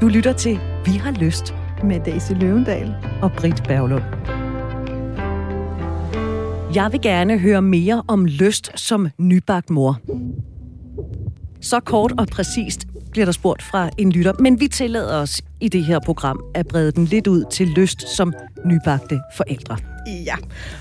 Du lytter til Vi har lyst med Daisy Løvendal og Britt Berglund. Jeg vil gerne høre mere om lyst som nybagt mor. Så kort og præcist bliver der spurgt fra en lytter, men vi tillader os i det her program at brede den lidt ud til lyst som nybagte forældre. Ja,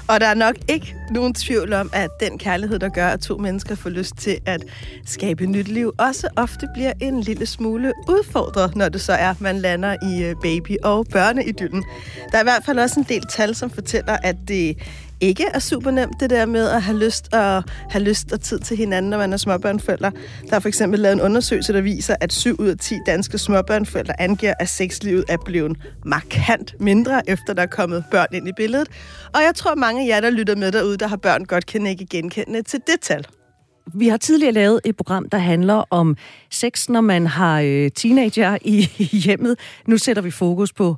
og der er nok ikke nogen tvivl om, at den kærlighed, der gør, at to mennesker får lyst til at skabe nyt liv, også ofte bliver en lille smule udfordret, når det så er, at man lander i øh, baby- og børneidyllen. Der er i hvert fald også en del tal, som fortæller, at det ikke er super nemt, det der med at have lyst og have lyst og tid til hinanden, når man er småbørnforældre. Der er for eksempel lavet en undersøgelse, der viser, at 7 ud af 10 danske småbørnforældre angiver, at sexlivet er blevet markant mindre, efter der er kommet børn ind i billedet. Og jeg tror, mange af jer, der lytter med derude, der har børn, godt kan ikke genkende til det tal. Vi har tidligere lavet et program, der handler om sex, når man har øh, teenager i, i hjemmet. Nu sætter vi fokus på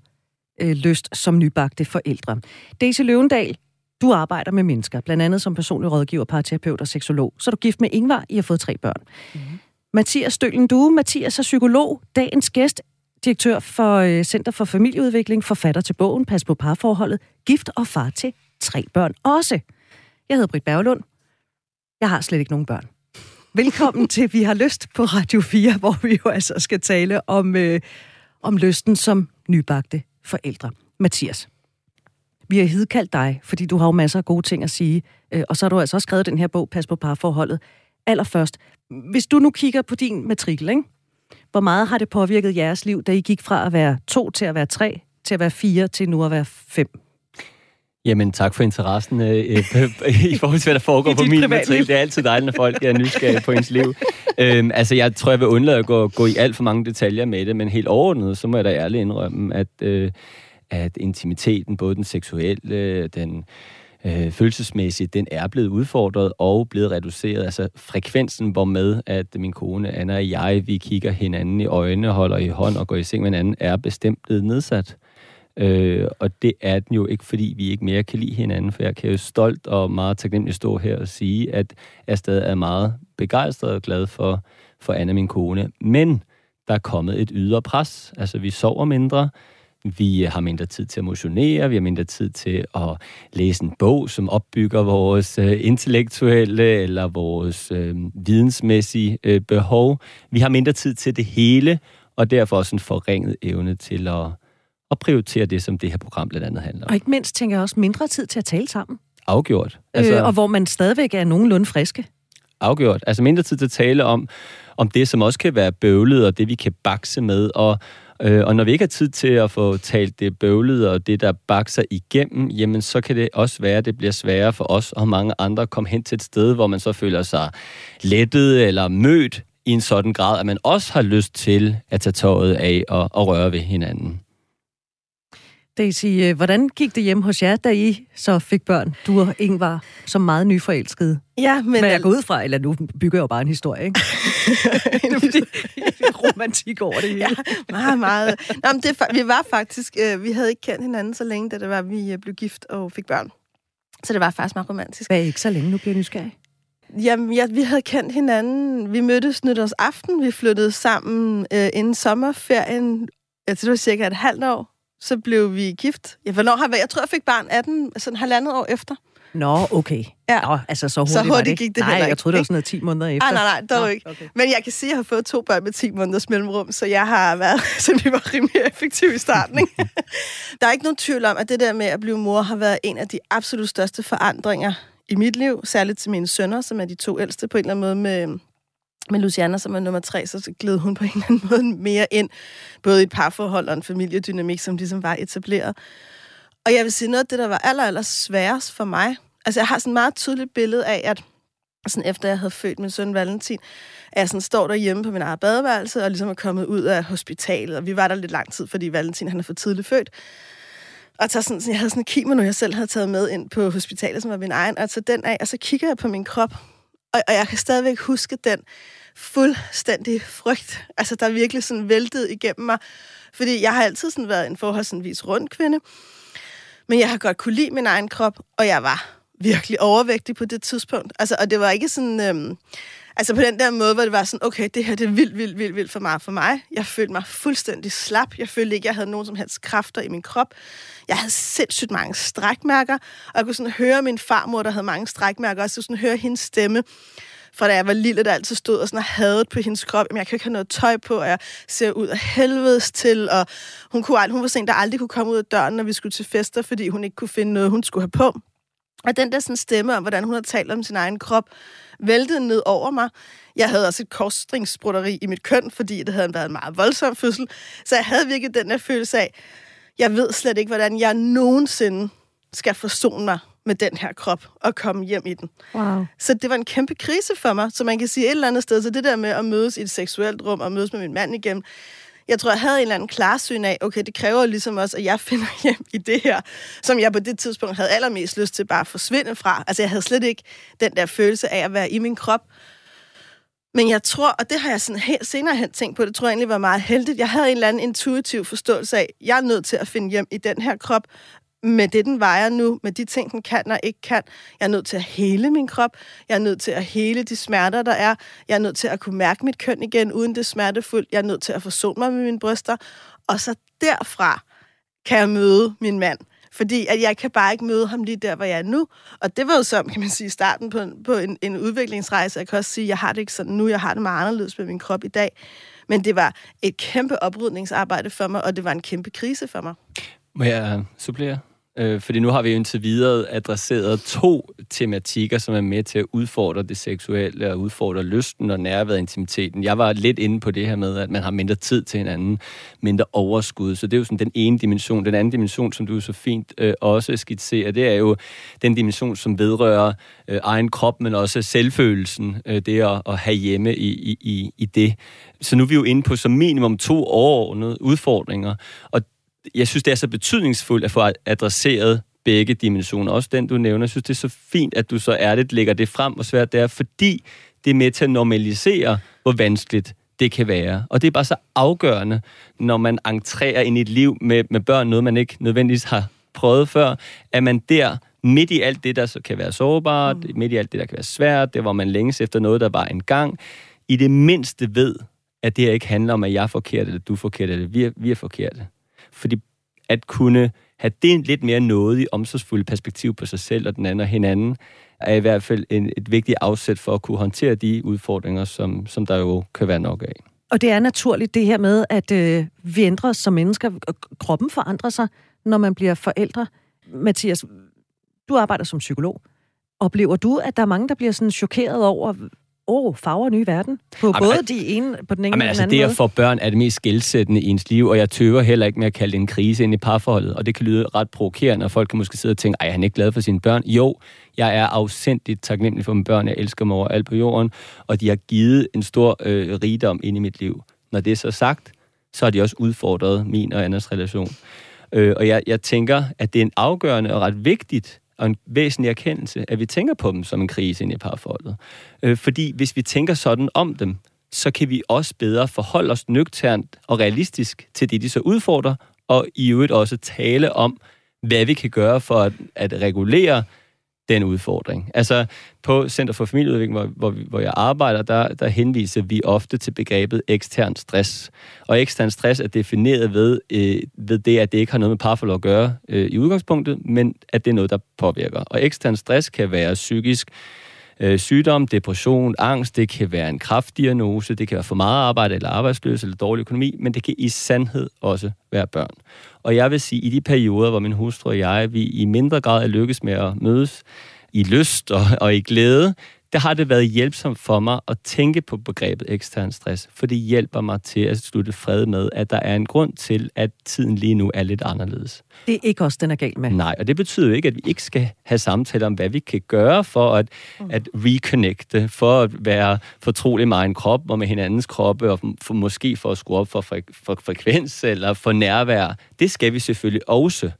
øh, lyst som nybagte forældre. Daisy Løvendal, du arbejder med mennesker, blandt andet som personlig rådgiver, parterapeut og seksolog. Så er du gift med Ingvar, I har fået tre børn. Mm-hmm. Mathias Støllen du Mathias er psykolog, dagens gæst, direktør for øh, Center for Familieudvikling, forfatter til bogen Pas på parforholdet, gift og far til tre børn også. Jeg hedder Britt Berglund. Jeg har slet ikke nogen børn. Velkommen til Vi har lyst på Radio 4, hvor vi jo altså skal tale om, øh, om lysten som nybagte forældre. Mathias, vi har hidkaldt dig, fordi du har jo masser af gode ting at sige, øh, og så har du altså også skrevet den her bog, Pas på parforholdet. Allerførst, hvis du nu kigger på din matrikel, ikke? hvor meget har det påvirket jeres liv, da I gik fra at være to til at være tre, til at være fire, til nu at være fem? Jamen, tak for interessen øh, øh, i forhold til, hvad der foregår på min matrikel. Det er altid dejligt, når folk er nysgerrige på ens liv. Øhm, altså, jeg tror, jeg vil undlade at gå, gå i alt for mange detaljer med det, men helt overordnet, så må jeg da ærligt indrømme, at, øh, at intimiteten, både den seksuelle, den øh, følelsesmæssige, den er blevet udfordret og blevet reduceret. Altså frekvensen, hvor med at min kone Anna og jeg, vi kigger hinanden i øjnene, holder i hånd og går i seng med hinanden, er bestemt blevet nedsat. Øh, og det er den jo ikke, fordi vi ikke mere kan lide hinanden, for jeg kan jo stolt og meget taknemmelig stå her og sige, at jeg stadig er meget begejstret og glad for, for Anna, min kone. Men der er kommet et ydre pres. Altså, vi sover mindre, vi har mindre tid til at motionere, vi har mindre tid til at læse en bog, som opbygger vores øh, intellektuelle eller vores øh, vidensmæssige øh, behov. Vi har mindre tid til det hele, og derfor også en forringet evne til at, at prioritere det, som det her program blandt andet handler om. Og ikke mindst tænker jeg også mindre tid til at tale sammen. Afgjort. Altså, øh, og hvor man stadigvæk er nogenlunde friske. Afgjort. Altså mindre tid til at tale om, om det, som også kan være bøvlet, og det, vi kan bakse med, og Øh, og når vi ikke har tid til at få talt det bøvlede og det, der bakser igennem, jamen så kan det også være, at det bliver sværere for os og mange andre at komme hen til et sted, hvor man så føler sig lettet eller mødt i en sådan grad, at man også har lyst til at tage tøjet af og, og røre ved hinanden. Daisy, øh, hvordan gik det hjem hos jer, da I så fik børn? Du og Ingvar, som meget nyforelskede. Ja, men... Men jeg går ud fra, eller nu bygger jeg jo bare en historie, ikke? romantik over det hele. Ja, meget, meget. Nå, men det, vi var faktisk, øh, vi havde ikke kendt hinanden så længe, da det var, vi øh, blev gift og fik børn. Så det var faktisk meget romantisk. Hvad ikke så længe? Nu bliver jeg nysgerrig. Jamen, ja, vi havde kendt hinanden. Vi mødtes nytårsaften. Vi flyttede sammen øh, inden sommerferien. Tror, det var cirka et halvt år så blev vi gift. Ja, hvornår har vi? Jeg tror, jeg fik barn 18, sådan halvandet år efter. Nå, okay. Ja. Nå, altså så hurtigt, så hurtigt det gik det Nej, heller ikke. jeg troede, det var sådan noget 10 måneder efter. Ah, nej, nej, dog Nå, ikke. Okay. Men jeg kan sige, at jeg har fået to børn med 10 måneders mellemrum, så jeg har været, så vi var rimelig effektive i starten. Ikke? der er ikke nogen tvivl om, at det der med at blive mor har været en af de absolut største forandringer i mit liv, særligt til mine sønner, som er de to ældste på en eller anden måde med, med Luciana, som er nummer tre, så gled hun på en eller anden måde mere ind, både i et parforhold og en familiedynamik, som ligesom var etableret. Og jeg vil sige, noget af det, der var aller, aller sværest for mig, altså jeg har sådan et meget tydeligt billede af, at sådan efter jeg havde født min søn Valentin, at jeg sådan står derhjemme på min eget badeværelse, og ligesom er kommet ud af hospitalet, og vi var der lidt lang tid, fordi Valentin han er for tidligt født. Og tager sådan, jeg havde sådan en kimono, jeg selv havde taget med ind på hospitalet, som var min egen, og jeg tager den af, og så kigger jeg på min krop, og, og jeg kan stadigvæk huske den fuldstændig frygt, altså der er virkelig sådan væltet igennem mig, fordi jeg har altid sådan været en forholdsvis rund kvinde, men jeg har godt kunne lide min egen krop, og jeg var virkelig overvægtig på det tidspunkt. Altså, og det var ikke sådan... Øhm, Altså på den der måde, hvor det var sådan, okay, det her det er vildt, vildt, vildt, vildt for mig. For mig, jeg følte mig fuldstændig slap. Jeg følte ikke, jeg havde nogen som helst kræfter i min krop. Jeg havde sindssygt mange strækmærker, og jeg kunne sådan høre min farmor, der havde mange strækmærker, og så sådan høre hendes stemme fra da jeg var lille, der altid stod og sådan hadet på hendes krop. Jamen, jeg kan ikke have noget tøj på, og jeg ser ud af helvedes til, og hun, kunne, hun var sådan, der aldrig kunne komme ud af døren, når vi skulle til fester, fordi hun ikke kunne finde noget, hun skulle have på. Og den der sådan stemme om, hvordan hun har talt om sin egen krop, væltede ned over mig. Jeg havde også et korsstringsbrutteri i mit køn, fordi det havde været en meget voldsom fødsel. Så jeg havde virkelig den der følelse af, jeg ved slet ikke, hvordan jeg nogensinde skal forsone mig med den her krop og komme hjem i den. Wow. Så det var en kæmpe krise for mig, så man kan sige et eller andet sted, så det der med at mødes i et seksuelt rum og mødes med min mand igen, jeg tror, jeg havde en eller anden klarsyn af, okay, det kræver ligesom også, at jeg finder hjem i det her, som jeg på det tidspunkt havde allermest lyst til bare at forsvinde fra. Altså, jeg havde slet ikke den der følelse af at være i min krop. Men jeg tror, og det har jeg sådan helt senere hen tænkt på, det tror jeg egentlig var meget heldigt. Jeg havde en eller anden intuitiv forståelse af, jeg er nødt til at finde hjem i den her krop, med det, den vejer nu, med de ting, den kan og ikke kan. Jeg er nødt til at hele min krop. Jeg er nødt til at hele de smerter, der er. Jeg er nødt til at kunne mærke mit køn igen, uden det er smertefuldt. Jeg er nødt til at forsone mig med mine bryster. Og så derfra kan jeg møde min mand. Fordi at jeg kan bare ikke møde ham lige der, hvor jeg er nu. Og det var jo så, kan man sige, starten på, en, på en, en udviklingsrejse. Jeg kan også sige, at jeg har det ikke sådan nu. Jeg har det meget anderledes med min krop i dag. Men det var et kæmpe oprydningsarbejde for mig, og det var en kæmpe krise for mig. Må jeg supplere? Øh, fordi nu har vi jo indtil videre adresseret to tematikker, som er med til at udfordre det seksuelle og udfordre lysten og nærværet og intimiteten. Jeg var lidt inde på det her med, at man har mindre tid til hinanden, mindre overskud. Så det er jo sådan den ene dimension. Den anden dimension, som du så fint øh, også skitserer, det er jo den dimension, som vedrører øh, egen krop, men også selvfølelsen. Øh, det at, at have hjemme i, i, i, i det. Så nu er vi jo inde på som minimum to overordnede udfordringer. Og jeg synes, det er så betydningsfuldt at få adresseret begge dimensioner. Også den, du nævner. Jeg synes, det er så fint, at du så ærligt lægger det frem, hvor svært det er, fordi det er med til at normalisere, hvor vanskeligt det kan være. Og det er bare så afgørende, når man entrerer ind i et liv med, med børn, noget man ikke nødvendigvis har prøvet før, at man der midt i alt det, der så kan være sårbart, mm. midt i alt det, der kan være svært, det hvor man længes efter noget, der var en gang, i det mindste ved, at det her ikke handler om, at jeg er forkert, eller du er forkert, eller vi er, vi er forkerte. Fordi at kunne have det lidt mere nådig, omsorgsfulde perspektiv på sig selv og den anden og hinanden, er i hvert fald en, et vigtigt afsæt for at kunne håndtere de udfordringer, som, som der jo kan være nok af. Og det er naturligt det her med, at øh, vi ændrer os som mennesker. og Kroppen forandrer sig, når man bliver forældre. Mathias, du arbejder som psykolog. Oplever du, at der er mange, der bliver sådan chokeret over, åh, oh, farver nye verden. På jamen, både de ene, på den ene jamen, og altså, den anden det at få børn er det mest skældsættende i ens liv, og jeg tøver heller ikke med at kalde det en krise ind i parforholdet, og det kan lyde ret provokerende, og folk kan måske sidde og tænke, ej, han er ikke glad for sine børn. Jo, jeg er afsindigt taknemmelig for mine børn, jeg elsker dem over alt på jorden, og de har givet en stor øh, rigdom ind i mit liv. Når det er så sagt, så har de også udfordret min og andres relation. Øh, og jeg, jeg tænker, at det er en afgørende og ret vigtigt og en væsentlig erkendelse, at vi tænker på dem som en krise ind i parforholdet. Øh, fordi hvis vi tænker sådan om dem, så kan vi også bedre forholde os nøgternt og realistisk til det, de så udfordrer, og i øvrigt også tale om, hvad vi kan gøre for at, at regulere den udfordring. Altså på Center for Familieudvikling, hvor, hvor, hvor jeg arbejder, der, der henviser vi ofte til begrebet ekstern stress. Og ekstern stress er defineret ved, øh, ved det, at det ikke har noget med parforhold at gøre øh, i udgangspunktet, men at det er noget, der påvirker. Og ekstern stress kan være psykisk øh, øh, sygdom, depression, angst, det kan være en kraftdiagnose, det kan være for meget arbejde eller arbejdsløs eller dårlig økonomi, men det kan i sandhed også være børn. Og jeg vil sige, i de perioder, hvor min hustru og jeg, vi i mindre grad er lykkes med at mødes i lyst og, og i glæde, der har det været hjælpsomt for mig at tænke på begrebet ekstern stress, for det hjælper mig til at slutte fred med, at der er en grund til, at tiden lige nu er lidt anderledes. Det er ikke også den er galt med. Nej, og det betyder jo ikke, at vi ikke skal have samtaler om, hvad vi kan gøre for at, mm. at reconnecte, for at være fortrolig med egen krop og med hinandens kroppe, og for, måske for at skrue op for, fre, for frekvens eller for nærvær. Det skal vi selvfølgelig også.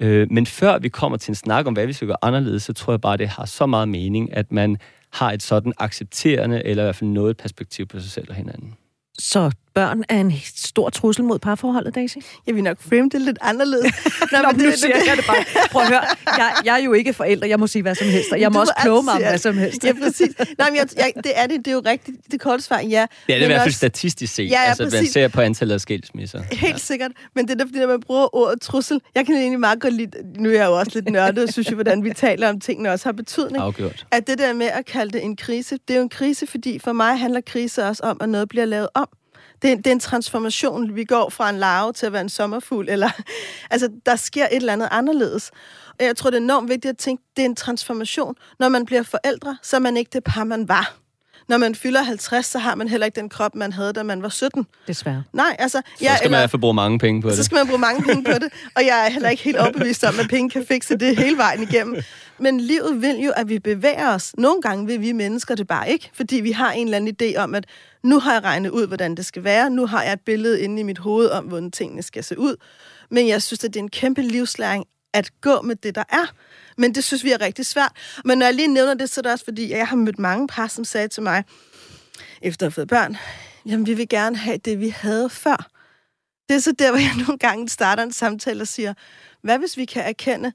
Øh, men før vi kommer til en snak om, hvad vi skal gøre anderledes, så tror jeg bare, det har så meget mening, at man har et sådan accepterende, eller i hvert fald noget perspektiv på sig selv og hinanden. Så børn er en stor trussel mod parforholdet, Daisy? Jeg vil nok frame det lidt anderledes. Nå, Nå men nu det, siger det, jeg det bare. Prøv at høre, jeg, jeg er jo ikke forælder, jeg må sige hvad som helst, og jeg må også kloge mig om hvad som helst. Ja, præcis. Nej, men jeg, jeg, det er det, det er jo rigtigt, det korte svar, ja. Det er det i hvert fald statistisk set, ja, ja, altså man ser på antallet af skilsmisser. Helt ja. sikkert, men det er fordi, når man bruger ordet trussel, jeg kan egentlig meget godt lide, nu er jeg jo også lidt nørdet, og synes jo, hvordan vi taler om tingene også har betydning. Afgjort. At det der med at kalde det en krise, det er jo en krise, fordi for mig handler krise også om, at noget bliver lavet om. Det er, det er en transformation. Vi går fra en larve til at være en sommerfugl. Eller, altså, der sker et eller andet anderledes. Og jeg tror, det er enormt vigtigt at tænke, det er en transformation. Når man bliver forældre, så er man ikke det par, man var. Når man fylder 50, så har man heller ikke den krop, man havde, da man var 17. Desværre. Nej, altså... Så ja, skal man i hvert fald bruge mange penge på det. Så skal man bruge mange penge på det. Og jeg er heller ikke helt overbevist om, at penge kan fikse det hele vejen igennem. Men livet vil jo, at vi bevæger os. Nogle gange vil vi mennesker det bare ikke, fordi vi har en eller anden idé om, at nu har jeg regnet ud, hvordan det skal være. Nu har jeg et billede inde i mit hoved om, hvordan tingene skal se ud. Men jeg synes, at det er en kæmpe livslæring at gå med det, der er. Men det synes vi er rigtig svært. Men når jeg lige nævner det, så er det også fordi, jeg har mødt mange par, som sagde til mig, efter at have fået børn, jamen vi vil gerne have det, vi havde før. Det er så der, hvor jeg nogle gange starter en samtale og siger, hvad hvis vi kan erkende,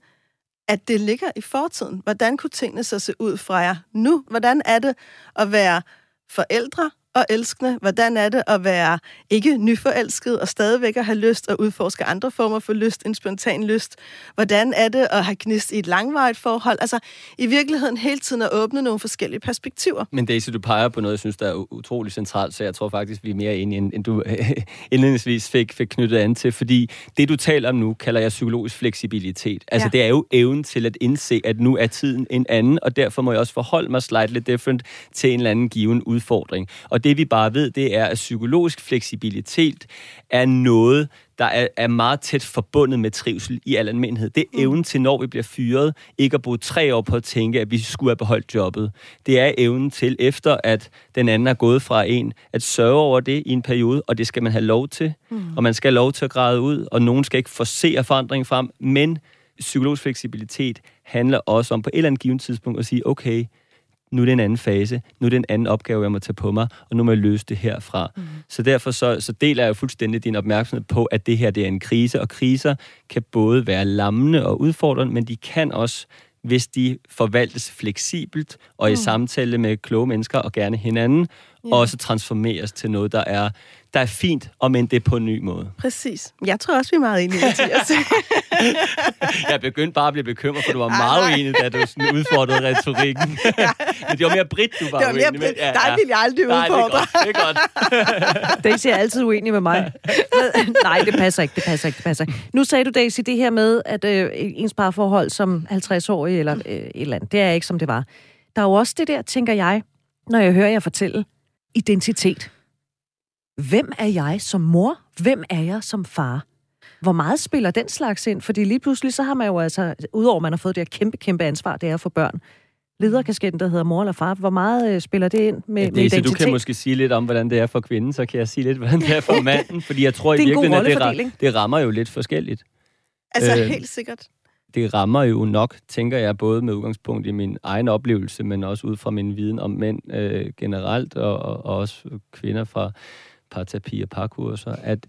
at det ligger i fortiden? Hvordan kunne tingene så se ud fra jer nu? Hvordan er det at være forældre og elskende? Hvordan er det at være ikke nyforelsket og stadigvæk at have lyst og udforske andre former for lyst, en spontan lyst? Hvordan er det at have gnist i et langvarigt forhold? Altså i virkeligheden hele tiden at åbne nogle forskellige perspektiver. Men Daisy, du peger på noget, jeg synes, der er utrolig centralt, så jeg tror faktisk, vi er mere enige, end du indledningsvis fik, fik knyttet an til, fordi det, du taler om nu, kalder jeg psykologisk fleksibilitet. Altså ja. det er jo evnen til at indse, at nu er tiden en anden, og derfor må jeg også forholde mig slightly different til en eller anden given udfordring. Og det vi bare ved, det er, at psykologisk fleksibilitet er noget, der er, er meget tæt forbundet med trivsel i al almindelighed. Det er mm. evnen til, når vi bliver fyret, ikke at bruge tre år på at tænke, at vi skulle have beholdt jobbet. Det er evnen til, efter at den anden er gået fra en, at sørge over det i en periode, og det skal man have lov til. Mm. Og man skal have lov til at græde ud, og nogen skal ikke forse forandring frem, men psykologisk fleksibilitet handler også om på et eller andet givet tidspunkt at sige, okay, nu er det en anden fase, nu er det en anden opgave, jeg må tage på mig, og nu må jeg løse det herfra. Mm. Så derfor så, så deler jeg jo fuldstændig din opmærksomhed på, at det her det er en krise, og kriser kan både være lammende og udfordrende, men de kan også hvis de forvaltes fleksibelt og i mm. samtale med kloge mennesker og gerne hinanden, yeah. også transformeres til noget, der er, der er fint, og men det er på en ny måde. Præcis. Jeg tror også, vi er meget enige, Mathias. jeg begyndte bare at blive bekymret, for du var ah, meget uenig, da du sådan udfordrede retorikken. Men det var mere Britt, du var, det var mere uenig med. Ja, Der vil jeg aldrig Nej, udfordre. det er godt. Det er godt. Daisy er altid uenig med mig. Nej, det passer ikke, det passer ikke, det passer ikke. Nu sagde du, Daisy, det her med, at øh, ens parforhold som 50-årig eller øh, et eller andet, det er ikke, som det var. Der er jo også det der, tænker jeg, når jeg hører jer fortælle, identitet. Hvem er jeg som mor? Hvem er jeg som far? Hvor meget spiller den slags ind? Fordi lige pludselig, så har man jo altså, udover at man har fået det her kæmpe, kæmpe ansvar, det er for børn, lederkasketten, der hedder mor eller far. Hvor meget øh, spiller det ind med, ja, det, med identitet? Så du kan måske sige lidt om, hvordan det er for kvinden, så kan jeg sige lidt, hvordan det er for manden. Fordi jeg tror i virkeligheden, at det, det rammer jo lidt forskelligt. Altså øh, helt sikkert. Det rammer jo nok, tænker jeg, både med udgangspunkt i min egen oplevelse, men også ud fra min viden om mænd øh, generelt, og, og også kvinder fra parterapi og parkurser, at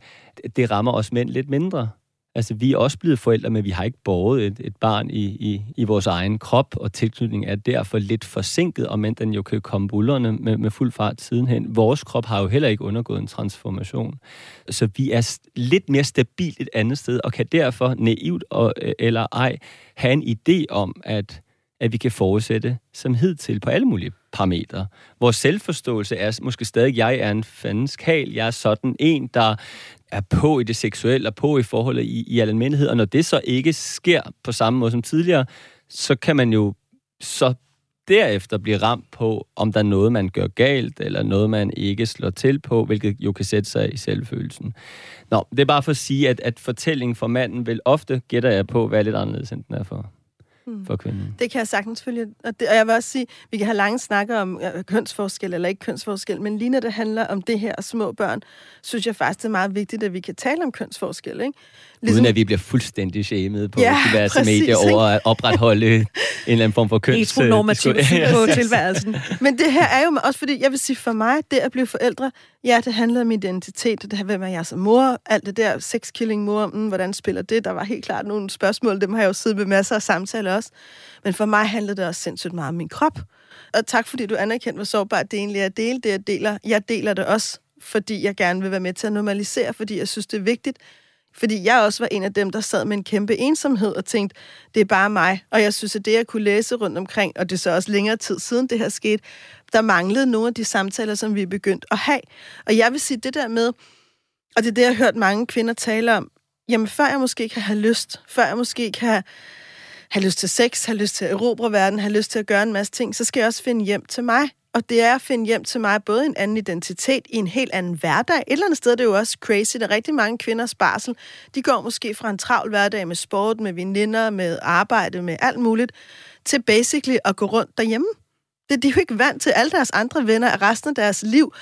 det rammer os mænd lidt mindre. Altså, vi er også blevet forældre, men vi har ikke båret et, et barn i, i, i vores egen krop, og tilknytning er derfor lidt forsinket, og men den jo kan komme bullerne med, med fuld fart sidenhen. Vores krop har jo heller ikke undergået en transformation. Så vi er lidt mere stabilt et andet sted, og kan derfor naivt og, øh, eller ej have en idé om, at at vi kan fortsætte som hidtil på alle mulige parametre. Vores selvforståelse er måske stadig, jeg er en fandens kal, jeg er sådan en, der er på i det seksuelle og på i forholdet i, i almindelighed, og når det så ikke sker på samme måde som tidligere, så kan man jo så derefter blive ramt på, om der er noget, man gør galt, eller noget, man ikke slår til på, hvilket jo kan sætte sig i selvfølelsen. Nå, det er bare for at sige, at, at fortællingen for manden vil ofte, gætter jeg på, være lidt anderledes, end den er for, mm. for kvinden. Det kan jeg sagtens følge. Og, det, og jeg vil også sige, vi kan have lange snakker om uh, kønsforskel eller ikke kønsforskel, men lige når det handler om det her små børn, synes jeg faktisk, det er meget vigtigt, at vi kan tale om kønsforskel. Ikke? Ligesom... Uden at vi bliver fuldstændig shamed på ja, diverse præcis, medier over at opretholde en eller anden form for køns... Heteronormativ på tilværelsen. Men det her er jo også fordi, jeg vil sige for mig, det at blive forældre, ja, det handler om identitet, det her, hvem er jeg som mor, alt det der sexkilling mor, mm, hvordan spiller det? Der var helt klart nogle spørgsmål, dem har jeg jo siddet med masser af samtaler også. Men for mig handler det også sindssygt meget om min krop. Og tak fordi du anerkendte, hvor sårbart det egentlig er at dele det, jeg deler. Jeg deler det også, fordi jeg gerne vil være med til at normalisere, fordi jeg synes, det er vigtigt, fordi jeg også var en af dem, der sad med en kæmpe ensomhed og tænkte, det er bare mig. Og jeg synes, at det, jeg kunne læse rundt omkring, og det er så også længere tid siden det her skete, der manglede nogle af de samtaler, som vi er begyndt at have. Og jeg vil sige det der med, og det er det, jeg har hørt mange kvinder tale om, jamen før jeg måske kan have lyst, før jeg måske kan have lyst til sex, have lyst til at erobre verden, have lyst til at gøre en masse ting, så skal jeg også finde hjem til mig. Og det er at finde hjem til mig både en anden identitet i en helt anden hverdag. Et eller andet sted det er det jo også crazy, der rigtig mange kvinders barsel, de går måske fra en travl hverdag med sport, med veninder, med arbejde, med alt muligt, til basically at gå rundt derhjemme. Det, de er jo ikke vant til alle deres andre venner af resten af deres liv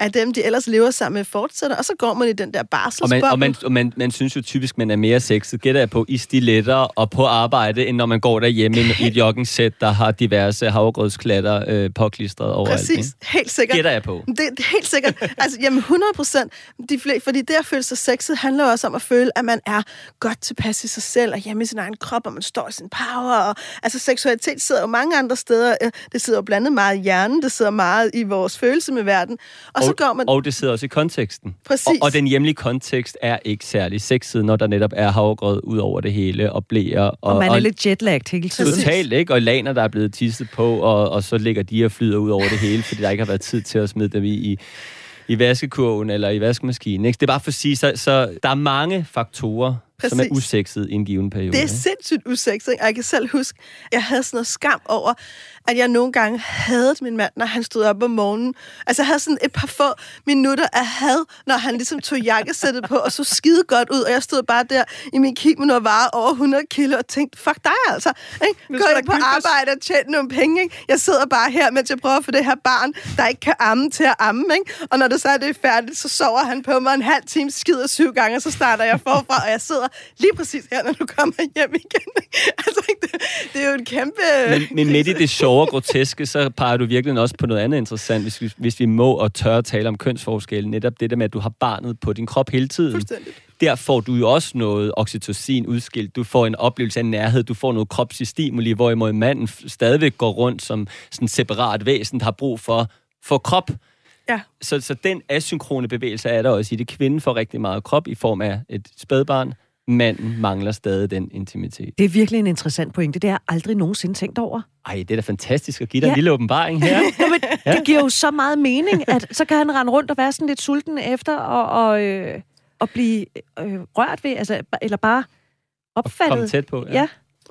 at dem, de ellers lever sammen med, fortsætter, og så går man i den der barselsboble. Og, man, og, man, og man, man synes jo typisk, man er mere sexet, gætter jeg på, i stiletter og på arbejde, end når man går derhjemme i et joggingsæt, der har diverse havregrødsklatter øh, påklistret over Præcis, alt, helt sikkert. Gætter jeg på. Det, det er helt sikkert. altså, jamen 100 procent. De fordi det at føle sig sexet, handler også om at føle, at man er godt tilpas i sig selv, og hjemme i sin egen krop, og man står i sin power. Og, altså, seksualitet sidder jo mange andre steder. Det sidder jo blandet meget i hjernen, det sidder meget i vores følelse med verden. Og, og så går man... Og det sidder også i konteksten. Præcis. Og, og den hjemlige kontekst er ikke særlig sexet, når der netop er havregrød ud over det hele, og blæer. Og, og man er og, lidt jetlagt hele tiden. Totalt, ikke? Og laner, der er blevet tisset på, og, og så ligger de og flyder ud over det hele, fordi der ikke har været tid til at smide dem i, i i vaskekurven eller i vaskemaskinen. Ikke? Det er bare for at sige, så, så der er mange faktorer, Præcis. som er usekset i en given periode. Det er sindssygt usekset, og jeg kan selv huske, jeg havde sådan noget skam over, at jeg nogle gange havde min mand, når han stod op om morgenen. Altså, jeg havde sådan et par få minutter af had, når han ligesom tog jakkesættet på, og så skide godt ud, og jeg stod bare der i min kimono og var over 100 kilo, og tænkte, fuck dig altså. Ikke? Gå ind på arbejde og tjene nogle penge. Ikke? Jeg sidder bare her, mens jeg prøver at få det her barn, der ikke kan amme til at amme. Ikke? Og når det så er det færdigt, så sover han på mig en halv time, skider syv gange, og så starter jeg forfra, og jeg sidder lige præcis her, når du kommer hjem igen. altså, det, det er jo en kæmpe... Men, men midt i det sjove og groteske, så peger du virkelig også på noget andet interessant, hvis vi, hvis vi må og tør tale om kønsforskel. Netop det der med, at du har barnet på din krop hele tiden. Der får du jo også noget oxytocin udskilt. Du får en oplevelse af nærhed. Du får noget kropsstimuli, hvorimod manden stadigvæk går rundt som sådan separat væsen, der har brug for, for krop. Ja. Så, så den asynkrone bevægelse er der også i det. Kvinden får rigtig meget krop i form af et spædbarn manden mangler stadig den intimitet. Det er virkelig en interessant pointe. Det har jeg aldrig nogensinde tænkt over. Ej, det er da fantastisk at give dig ja. en lille åbenbaring her. ja, men ja. Det giver jo så meget mening, at så kan han rende rundt og være sådan lidt sulten efter og, og, øh, og blive øh, rørt ved, altså, eller bare opfattet. Komme tæt på, ja. ja.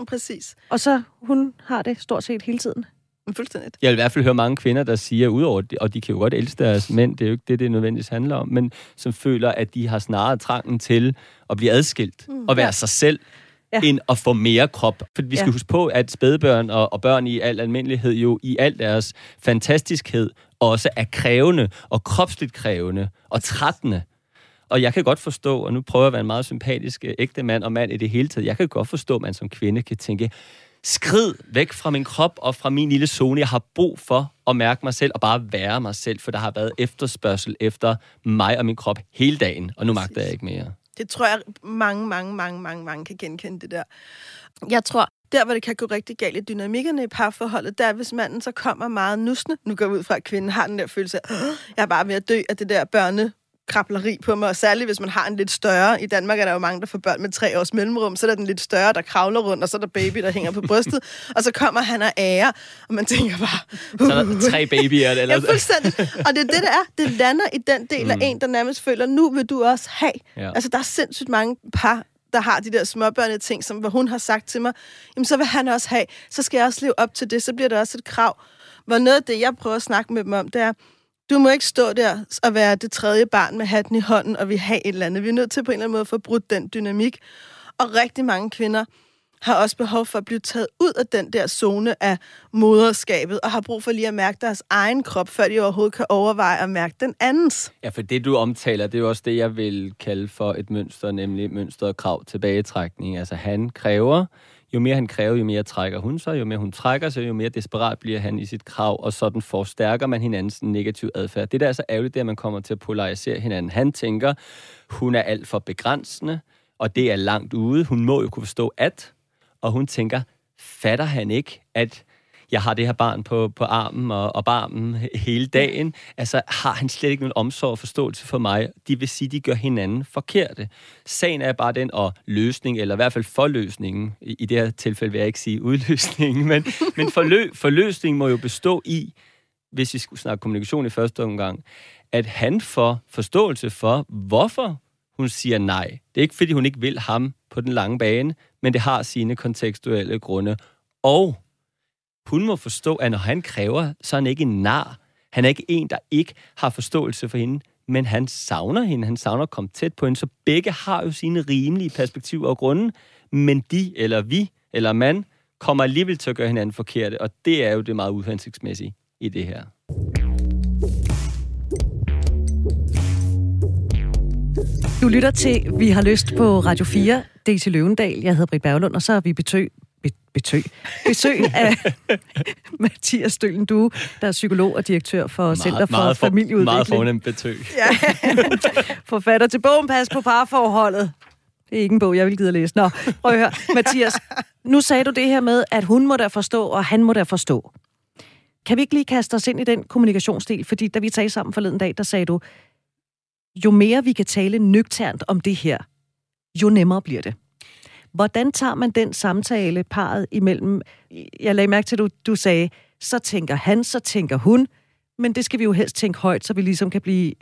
Præcis. Og så hun har det stort set hele tiden. Fuldstændigt. Jeg vil i hvert fald høre mange kvinder, der siger, udover, og de kan jo godt elske deres mænd, det er jo ikke det, det nødvendigvis handler om, men som føler, at de har snarere trangen til at blive adskilt mm. og være ja. sig selv, ja. end at få mere krop. For vi skal ja. huske på, at spædbørn og, og børn i al almindelighed jo i al deres fantastiskhed også er krævende og kropsligt krævende og trættende. Og jeg kan godt forstå, og nu prøver jeg at være en meget sympatisk ægte mand og mand i det hele taget, jeg kan godt forstå, at man som kvinde kan tænke, skrid væk fra min krop og fra min lille zone. Jeg har brug for at mærke mig selv og bare være mig selv, for der har været efterspørgsel efter mig og min krop hele dagen, og nu magter jeg ikke mere. Det tror jeg, mange, mange, mange, mange, mange kan genkende det der. Jeg tror, der, hvor det kan gå rigtig galt i dynamikkerne i parforholdet, der hvis manden så kommer meget nusne. Nu går jeg ud fra, at kvinden har den der følelse af, jeg er bare ved at dø af det der børne krableri på mig, og særligt hvis man har en lidt større. I Danmark er der jo mange, der får børn med tre års mellemrum, så er der den lidt større, der kravler rundt, og så er der baby, der hænger på brystet, og så kommer han og ære, og man tænker bare... Uh, så er der tre babyer, eller? Ja, fuldstændig. Og det er det, der er. Det lander i den del mm. af en, der nærmest føler, nu vil du også have. Ja. Altså, der er sindssygt mange par, der har de der småbørnede ting, som hvor hun har sagt til mig, jamen så vil han også have, så skal jeg også leve op til det, så bliver det også et krav. Hvor noget af det, jeg prøver at snakke med dem om, det er, du må ikke stå der og være det tredje barn med hatten i hånden, og vi har et eller andet. Vi er nødt til på en eller anden måde at få brudt den dynamik. Og rigtig mange kvinder har også behov for at blive taget ud af den der zone af moderskabet, og har brug for lige at mærke deres egen krop, før de overhovedet kan overveje at mærke den andens. Ja, for det du omtaler, det er jo også det, jeg vil kalde for et mønster, nemlig mønstret krav tilbagetrækning. Altså han kræver, jo mere han kræver, jo mere trækker hun sig, jo mere hun trækker sig, jo mere desperat bliver han i sit krav, og sådan forstærker man hinandens negative adfærd. Det der er så ærgerligt, det er, at man kommer til at polarisere hinanden. Han tænker, hun er alt for begrænsende, og det er langt ude. Hun må jo kunne forstå at, og hun tænker, fatter han ikke, at jeg har det her barn på, på armen og, og barmen hele dagen. Altså, har han slet ikke nogen omsorg og forståelse for mig? De vil sige, de gør hinanden forkerte. Sagen er bare den, og løsning, eller i hvert fald forløsningen, i, i det her tilfælde vil jeg ikke sige udløsningen, men, men forlø, forløsningen må jo bestå i, hvis vi skulle snakke kommunikation i første omgang, at han får forståelse for, hvorfor hun siger nej. Det er ikke, fordi hun ikke vil ham på den lange bane, men det har sine kontekstuelle grunde. Og hun må forstå, at når han kræver, så er han ikke en nar. Han er ikke en, der ikke har forståelse for hende, men han savner hende. Han savner at komme tæt på hende. Så begge har jo sine rimelige perspektiver og grunde, men de, eller vi, eller man, kommer alligevel til at gøre hinanden forkerte, og det er jo det meget uhensigtsmæssige i det her. Du lytter til Vi har lyst på Radio 4. Det er til Løvendal. Jeg hedder Britt Berglund, og så er vi betøg, betøg, besøg af Mathias Stølen Du, der er psykolog og direktør for meget, Center for meget for, Familieudvikling. Meget fornemt betøg. Ja. Forfatter til bogen Pas på parforholdet. Det er ikke en bog, jeg vil gide at læse. Nå, prøv at høre. Mathias, nu sagde du det her med, at hun må da forstå, og han må da forstå. Kan vi ikke lige kaste os ind i den kommunikationsstil? Fordi da vi talte sammen forleden dag, der sagde du, jo mere vi kan tale nøgternt om det her, jo nemmere bliver det. Hvordan tager man den samtale, parret imellem? Jeg lagde mærke til, at du, du sagde, så tænker han, så tænker hun, men det skal vi jo helst tænke højt, så vi ligesom kan blive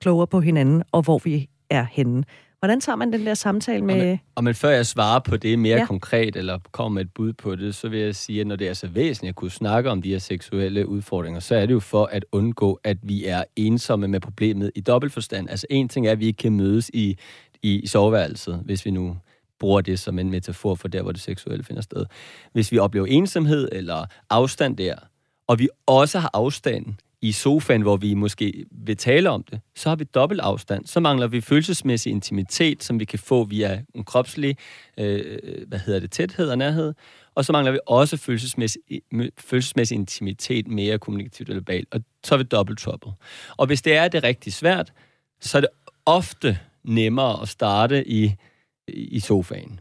klogere på hinanden, og hvor vi er henne. Hvordan tager man den der samtale med... Og men, og men før jeg svarer på det mere ja. konkret, eller kommer med et bud på det, så vil jeg sige, at når det er så væsentligt at kunne snakke om de her seksuelle udfordringer, så er det jo for at undgå, at vi er ensomme med problemet i dobbeltforstand. Altså en ting er, at vi ikke kan mødes i, i soveværelset, hvis vi nu bruger det som en metafor for der, hvor det seksuelle finder sted. Hvis vi oplever ensomhed eller afstand der, og vi også har afstand i sofaen, hvor vi måske vil tale om det, så har vi dobbelt afstand. Så mangler vi følelsesmæssig intimitet, som vi kan få via en kropslig øh, hvad hedder det, tæthed og nærhed. Og så mangler vi også følelsesmæssig, øh, følelsesmæssig intimitet mere kommunikativt eller balt. Og så er vi dobbelt trouble. Og hvis det er det rigtig svært, så er det ofte nemmere at starte i, i sofaen.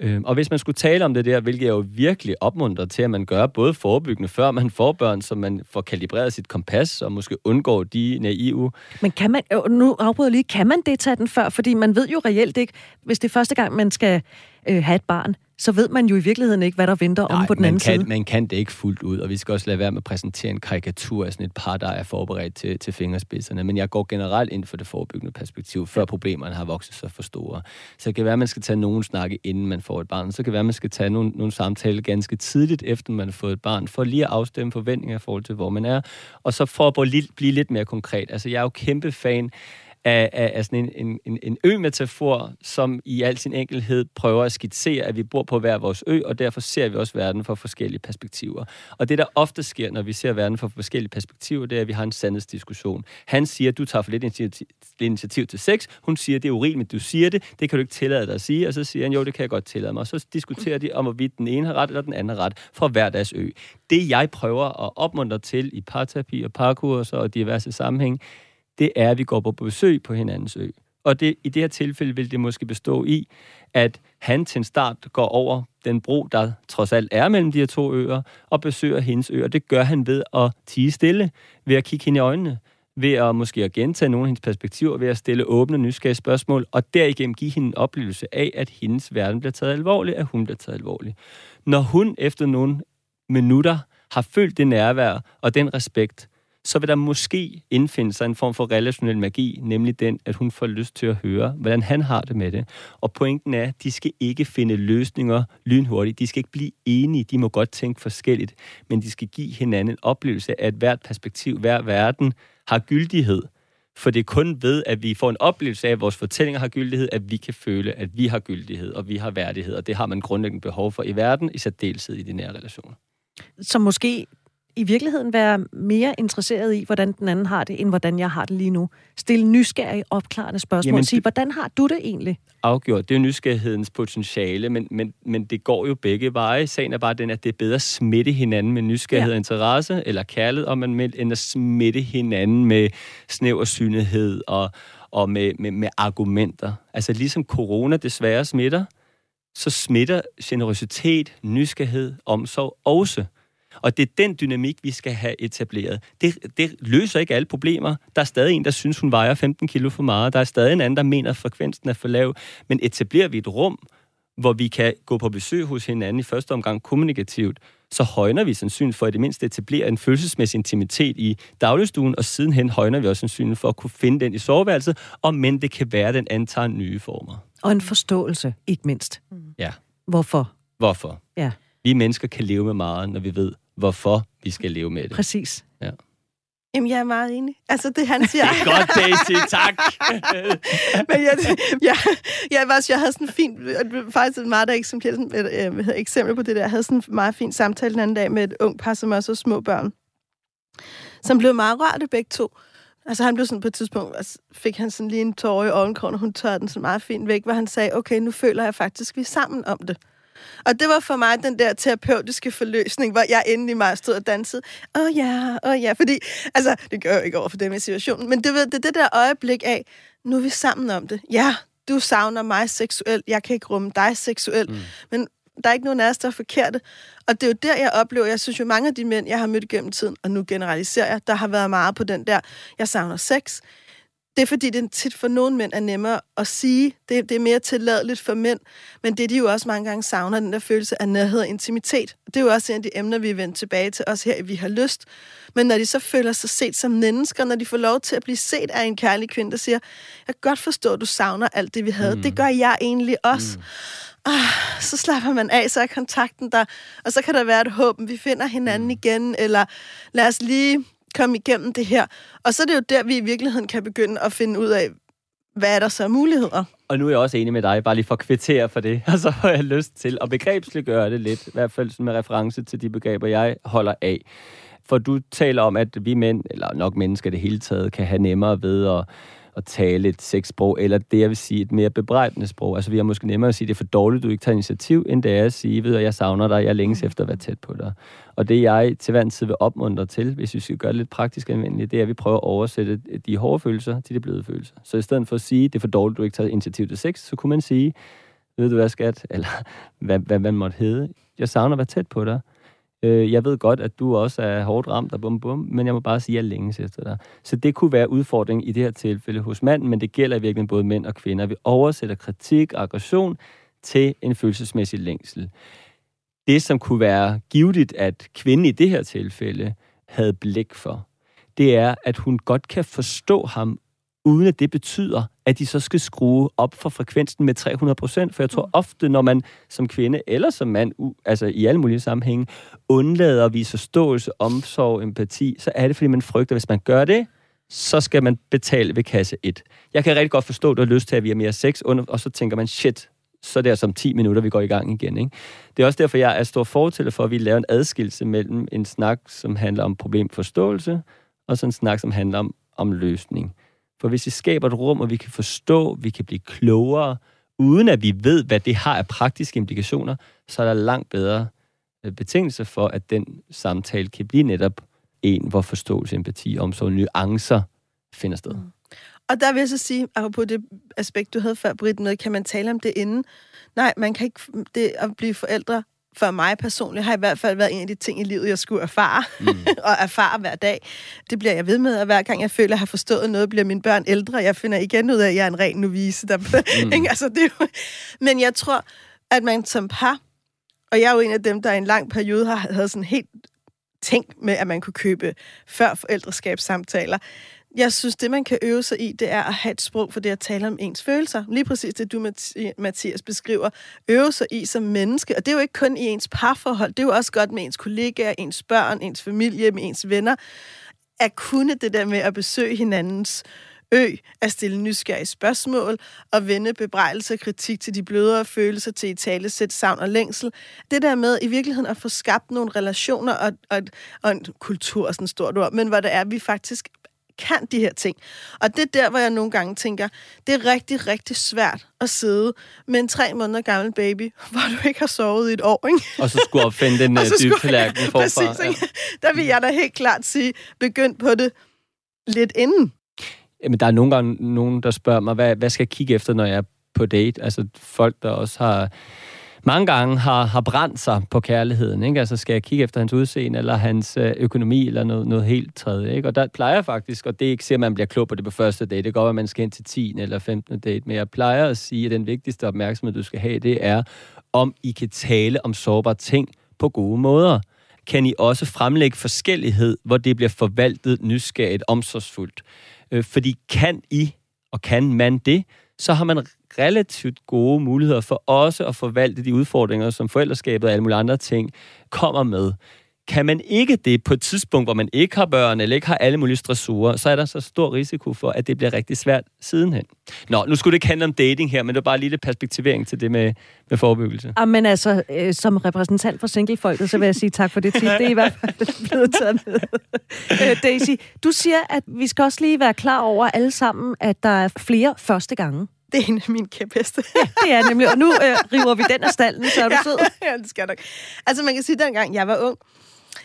Øh, og hvis man skulle tale om det der, hvilket jeg jo virkelig opmuntrer til, at man gør både forebyggende, før man får børn, så man får kalibreret sit kompas, og måske undgår de naive. Men kan man, øh, nu afbryder lige, kan man det tage den før? Fordi man ved jo reelt ikke, hvis det er første gang, man skal øh, have et barn, så ved man jo i virkeligheden ikke, hvad der venter Nej, om på den anden kan, side. man kan det ikke fuldt ud, og vi skal også lade være med at præsentere en karikatur af sådan et par, der er forberedt til, til fingerspidserne. Men jeg går generelt ind for det forebyggende perspektiv, før problemerne har vokset sig for store. Så det kan være, at man skal tage nogen snakke, inden man får et barn. Så det kan være, at man skal tage nogle, nogle samtaler ganske tidligt, efter man har fået et barn, for lige at afstemme forventninger i forhold til, hvor man er. Og så for at blive lidt mere konkret. Altså, jeg er jo kæmpe fan af, af, af sådan en, en, en ø-metafor, som i al sin enkelhed prøver at skitsere, at vi bor på hver vores ø, og derfor ser vi også verden fra forskellige perspektiver. Og det, der ofte sker, når vi ser verden fra forskellige perspektiver, det er, at vi har en sandhedsdiskussion. Han siger, at du tager for lidt initiativ, initiativ til sex. Hun siger, at det er urimeligt, du siger det. Det kan du ikke tillade dig at sige. Og så siger han, jo, det kan jeg godt tillade mig. Og så diskuterer de om, hvorvidt den ene har ret, eller den anden har ret, fra hver deres ø. Det, jeg prøver at opmuntre til i parterapi og parkurser og diverse sammenhæng, det er, at vi går på besøg på hinandens ø. Og det, i det her tilfælde vil det måske bestå i, at han til en start går over den bro, der trods alt er mellem de her to øer, og besøger hendes ø. Og det gør han ved at tige stille, ved at kigge hende i øjnene, ved at måske at gentage nogle af hendes perspektiver, ved at stille åbne, nysgerrige spørgsmål, og derigennem give hende en oplevelse af, at hendes verden bliver taget alvorligt, at hun bliver taget alvorligt. Når hun efter nogle minutter har følt det nærvær og den respekt, så vil der måske indfinde sig en form for relationel magi, nemlig den, at hun får lyst til at høre, hvordan han har det med det. Og pointen er, at de skal ikke finde løsninger lynhurtigt. De skal ikke blive enige. De må godt tænke forskelligt, men de skal give hinanden en oplevelse af, at hvert perspektiv, hver verden har gyldighed. For det er kun ved, at vi får en oplevelse af, at vores fortællinger har gyldighed, at vi kan føle, at vi har gyldighed, og vi har værdighed, og det har man grundlæggende behov for i verden, i særdeleshed i de nære relationer. Så måske i virkeligheden være mere interesseret i, hvordan den anden har det, end hvordan jeg har det lige nu. Stille nysgerrige, opklarende spørgsmål. Jamen, Sige, hvordan har du det egentlig? Afgjort. Det er nysgerrighedens potentiale, men, men, men det går jo begge veje. Sagen er bare den, at det er bedre at smitte hinanden med nysgerrighed ja. og interesse, eller kærlighed, om man end at smitte hinanden med snæver synlighed og, og med, med, med argumenter. Altså ligesom corona desværre smitter, så smitter generøsitet, nysgerrighed, omsorg også. Og det er den dynamik, vi skal have etableret. Det, det løser ikke alle problemer. Der er stadig en, der synes, hun vejer 15 kilo for meget. Der er stadig en anden, der mener, at frekvensen er for lav. Men etablerer vi et rum, hvor vi kan gå på besøg hos hinanden i første omgang kommunikativt, så højner vi sandsynligt for at det mindste etablere en følelsesmæssig intimitet i dagligstuen, og sidenhen højner vi også sandsynligt for at kunne finde den i soveværelset, og men det kan være, at den antager nye former. Og en forståelse, ikke mindst. Ja. Hvorfor? Hvorfor? Ja. Vi mennesker kan leve med meget, når vi ved, hvorfor vi skal leve med det. Præcis. Ja. Jamen, jeg er meget enig. Altså, det han siger... det er godt, Daisy, tak! Men jeg, jeg, jeg, var, jeg havde sådan en fin... Faktisk et meget eksempel, et, et, eksempel på det der. Jeg havde sådan en meget fin samtale den anden dag med et ung par, som også små børn. Som blev meget rørt begge to. Altså han blev sådan på et tidspunkt, altså, fik han sådan lige en tårer i øjenkrogen, og hun tørrede den så meget fint væk, hvor han sagde, okay, nu føler jeg faktisk, vi er sammen om det. Og det var for mig den der terapeutiske forløsning, hvor jeg endelig meget stod og dansede. Åh oh, ja, åh oh, ja, fordi, altså, det gør jo ikke over for dem i situationen, men det, det, det der øjeblik af, nu er vi sammen om det. Ja, du savner mig seksuelt, jeg kan ikke rumme dig seksuelt, mm. men der er ikke nogen af os, der er forkerte. Og det er jo der, jeg oplever, jeg synes jo, mange af de mænd, jeg har mødt gennem tiden, og nu generaliserer jeg, der har været meget på den der, jeg savner sex, det er fordi, det tit for nogle mænd er nemmere at sige. Det, det er mere tilladeligt for mænd. Men det, de jo også mange gange savner, den der følelse af nærhed og intimitet. Det er jo også en af de emner, vi er vendt tilbage til os her, vi har lyst. Men når de så føler sig set som mennesker, når de får lov til at blive set af en kærlig kvinde, der siger, jeg kan godt forstå, at du savner alt det, vi havde. Mm. Det gør jeg egentlig også. Mm. Ah, så slapper man af, så er kontakten der, og så kan der være et håb, vi finder hinanden mm. igen, eller lad os lige komme igennem det her. Og så er det jo der, vi i virkeligheden kan begynde at finde ud af, hvad er der så muligheder? Og nu er jeg også enig med dig, bare lige for at kvittere for det. Og så har jeg lyst til at begrebsliggøre det lidt, i hvert fald med reference til de begreber, jeg holder af. For du taler om, at vi mænd, eller nok mennesker det hele taget, kan have nemmere ved at at tale et sexsprog, eller det, jeg vil sige, et mere bebrejdende sprog. Altså, vi har måske nemmere at sige, det er for dårligt, du ikke tager initiativ, end det er at sige, ved jeg savner dig, jeg længes mm. efter at være tæt på dig. Og det, jeg til hver tid vil opmuntre til, hvis vi skal gøre det lidt praktisk anvendeligt, det er, at vi prøver at oversætte de hårde følelser til de bløde følelser. Så i stedet for at sige, det er for dårligt, du ikke tager initiativ til sex, så kunne man sige, ved du hvad, skat, eller hvad, hvad man måtte hedde, jeg savner at være tæt på dig. Øh, jeg ved godt, at du også er hårdt ramt og bum bum, men jeg må bare sige, at jeg længes efter dig. Så det kunne være udfordring i det her tilfælde hos manden, men det gælder i virkeligheden både mænd og kvinder. Vi oversætter kritik og aggression til en følelsesmæssig længsel. Det, som kunne være givetigt, at kvinden i det her tilfælde havde blik for, det er, at hun godt kan forstå ham, uden at det betyder, at de så skal skrue op for frekvensen med 300 procent. For jeg tror mm. ofte, når man som kvinde eller som mand, altså i alle mulige sammenhænge, undlader at vise forståelse, omsorg, empati, så er det, fordi man frygter, at hvis man gør det, så skal man betale ved kasse 1. Jeg kan rigtig godt forstå, at du har lyst til, at vi har mere sex, og så tænker man, shit, så er det altså om 10 minutter, vi går i gang igen. Ikke? Det er også derfor, jeg er stor fortæller for, at vi laver en adskillelse mellem en snak, som handler om problemforståelse, og så en snak, som handler om, om løsning. For hvis vi skaber et rum, og vi kan forstå, vi kan blive klogere, uden at vi ved, hvad det har af praktiske implikationer, så er der langt bedre øh, betingelser for, at den samtale kan blive netop en, hvor forståelse, empati, omsorg, nuancer finder sted. Mm. Og der vil jeg så sige, på det aspekt, du havde før, Britt, med, kan man tale om det inden? Nej, man kan ikke... Det at blive forældre for mig personligt har i hvert fald været en af de ting i livet, jeg skulle erfare, mm. og erfare hver dag. Det bliver jeg ved med, og hver gang jeg føler, at jeg har forstået noget, bliver mine børn ældre. Jeg finder igen ud af, at jeg er en ren novise. Der, mm. ikke? Altså, det jo... Men jeg tror, at man som par, og jeg er jo en af dem, der i en lang periode har havde sådan helt tænkt med, at man kunne købe før forældreskabssamtaler jeg synes, det man kan øve sig i, det er at have et sprog for det at tale om ens følelser. Lige præcis det, du, Mathias, beskriver. Øve sig i som menneske. Og det er jo ikke kun i ens parforhold. Det er jo også godt med ens kollegaer, ens børn, ens familie, med ens venner. At kunne det der med at besøge hinandens Ø, at stille nysgerrige spørgsmål og vende bebrejdelse og kritik til de blødere følelser til i tale, sæt savn og længsel. Det der med i virkeligheden at få skabt nogle relationer og, og, og en kultur sådan et stort ord, men hvor det er, vi faktisk kan de her ting. Og det er der, hvor jeg nogle gange tænker, det er rigtig, rigtig svært at sidde med en tre måneder gammel baby, hvor du ikke har sovet i et år, ikke? Og så skulle opfinde den uh, dybe tallerken forfra. Præcis, ikke? Ja. Der vil jeg da helt klart sige, begynd på det lidt inden. Jamen, der er nogle gange nogen, der spørger mig, hvad, hvad skal jeg kigge efter, når jeg er på date? Altså folk, der også har mange gange har, har brændt sig på kærligheden. Ikke? Altså skal jeg kigge efter hans udseende, eller hans øh, økonomi, eller noget, noget helt tredje. Ikke? Og der plejer jeg faktisk, og det er ikke siger, at man bliver klog på det på første date. Det går, at man skal ind til 10. eller 15. date. Men jeg plejer at sige, at den vigtigste opmærksomhed, du skal have, det er, om I kan tale om sårbare ting på gode måder. Kan I også fremlægge forskellighed, hvor det bliver forvaltet nysgerrigt, omsorgsfuldt? Øh, fordi kan I, og kan man det, så har man relativt gode muligheder for også at forvalte de udfordringer, som forældreskabet og alle mulige andre ting kommer med. Kan man ikke det på et tidspunkt, hvor man ikke har børn, eller ikke har alle mulige stressorer, så er der så stor risiko for, at det bliver rigtig svært sidenhen. Nå, nu skulle det ikke handle om dating her, men det var bare lige lidt perspektivering til det med, med forebyggelse. Ja, men altså, øh, som repræsentant for singlefolket, så vil jeg sige tak for det tip. Det er i hvert fald blevet taget med. øh, Daisy, du siger, at vi skal også lige være klar over alle sammen, at der er flere første gange. Det er en af mine kæpheste. ja, det er nemlig. Og nu øh, river vi den af stallen, så er du ja, sød. ja, det skal nok. Altså, man kan sige, at dengang jeg var ung,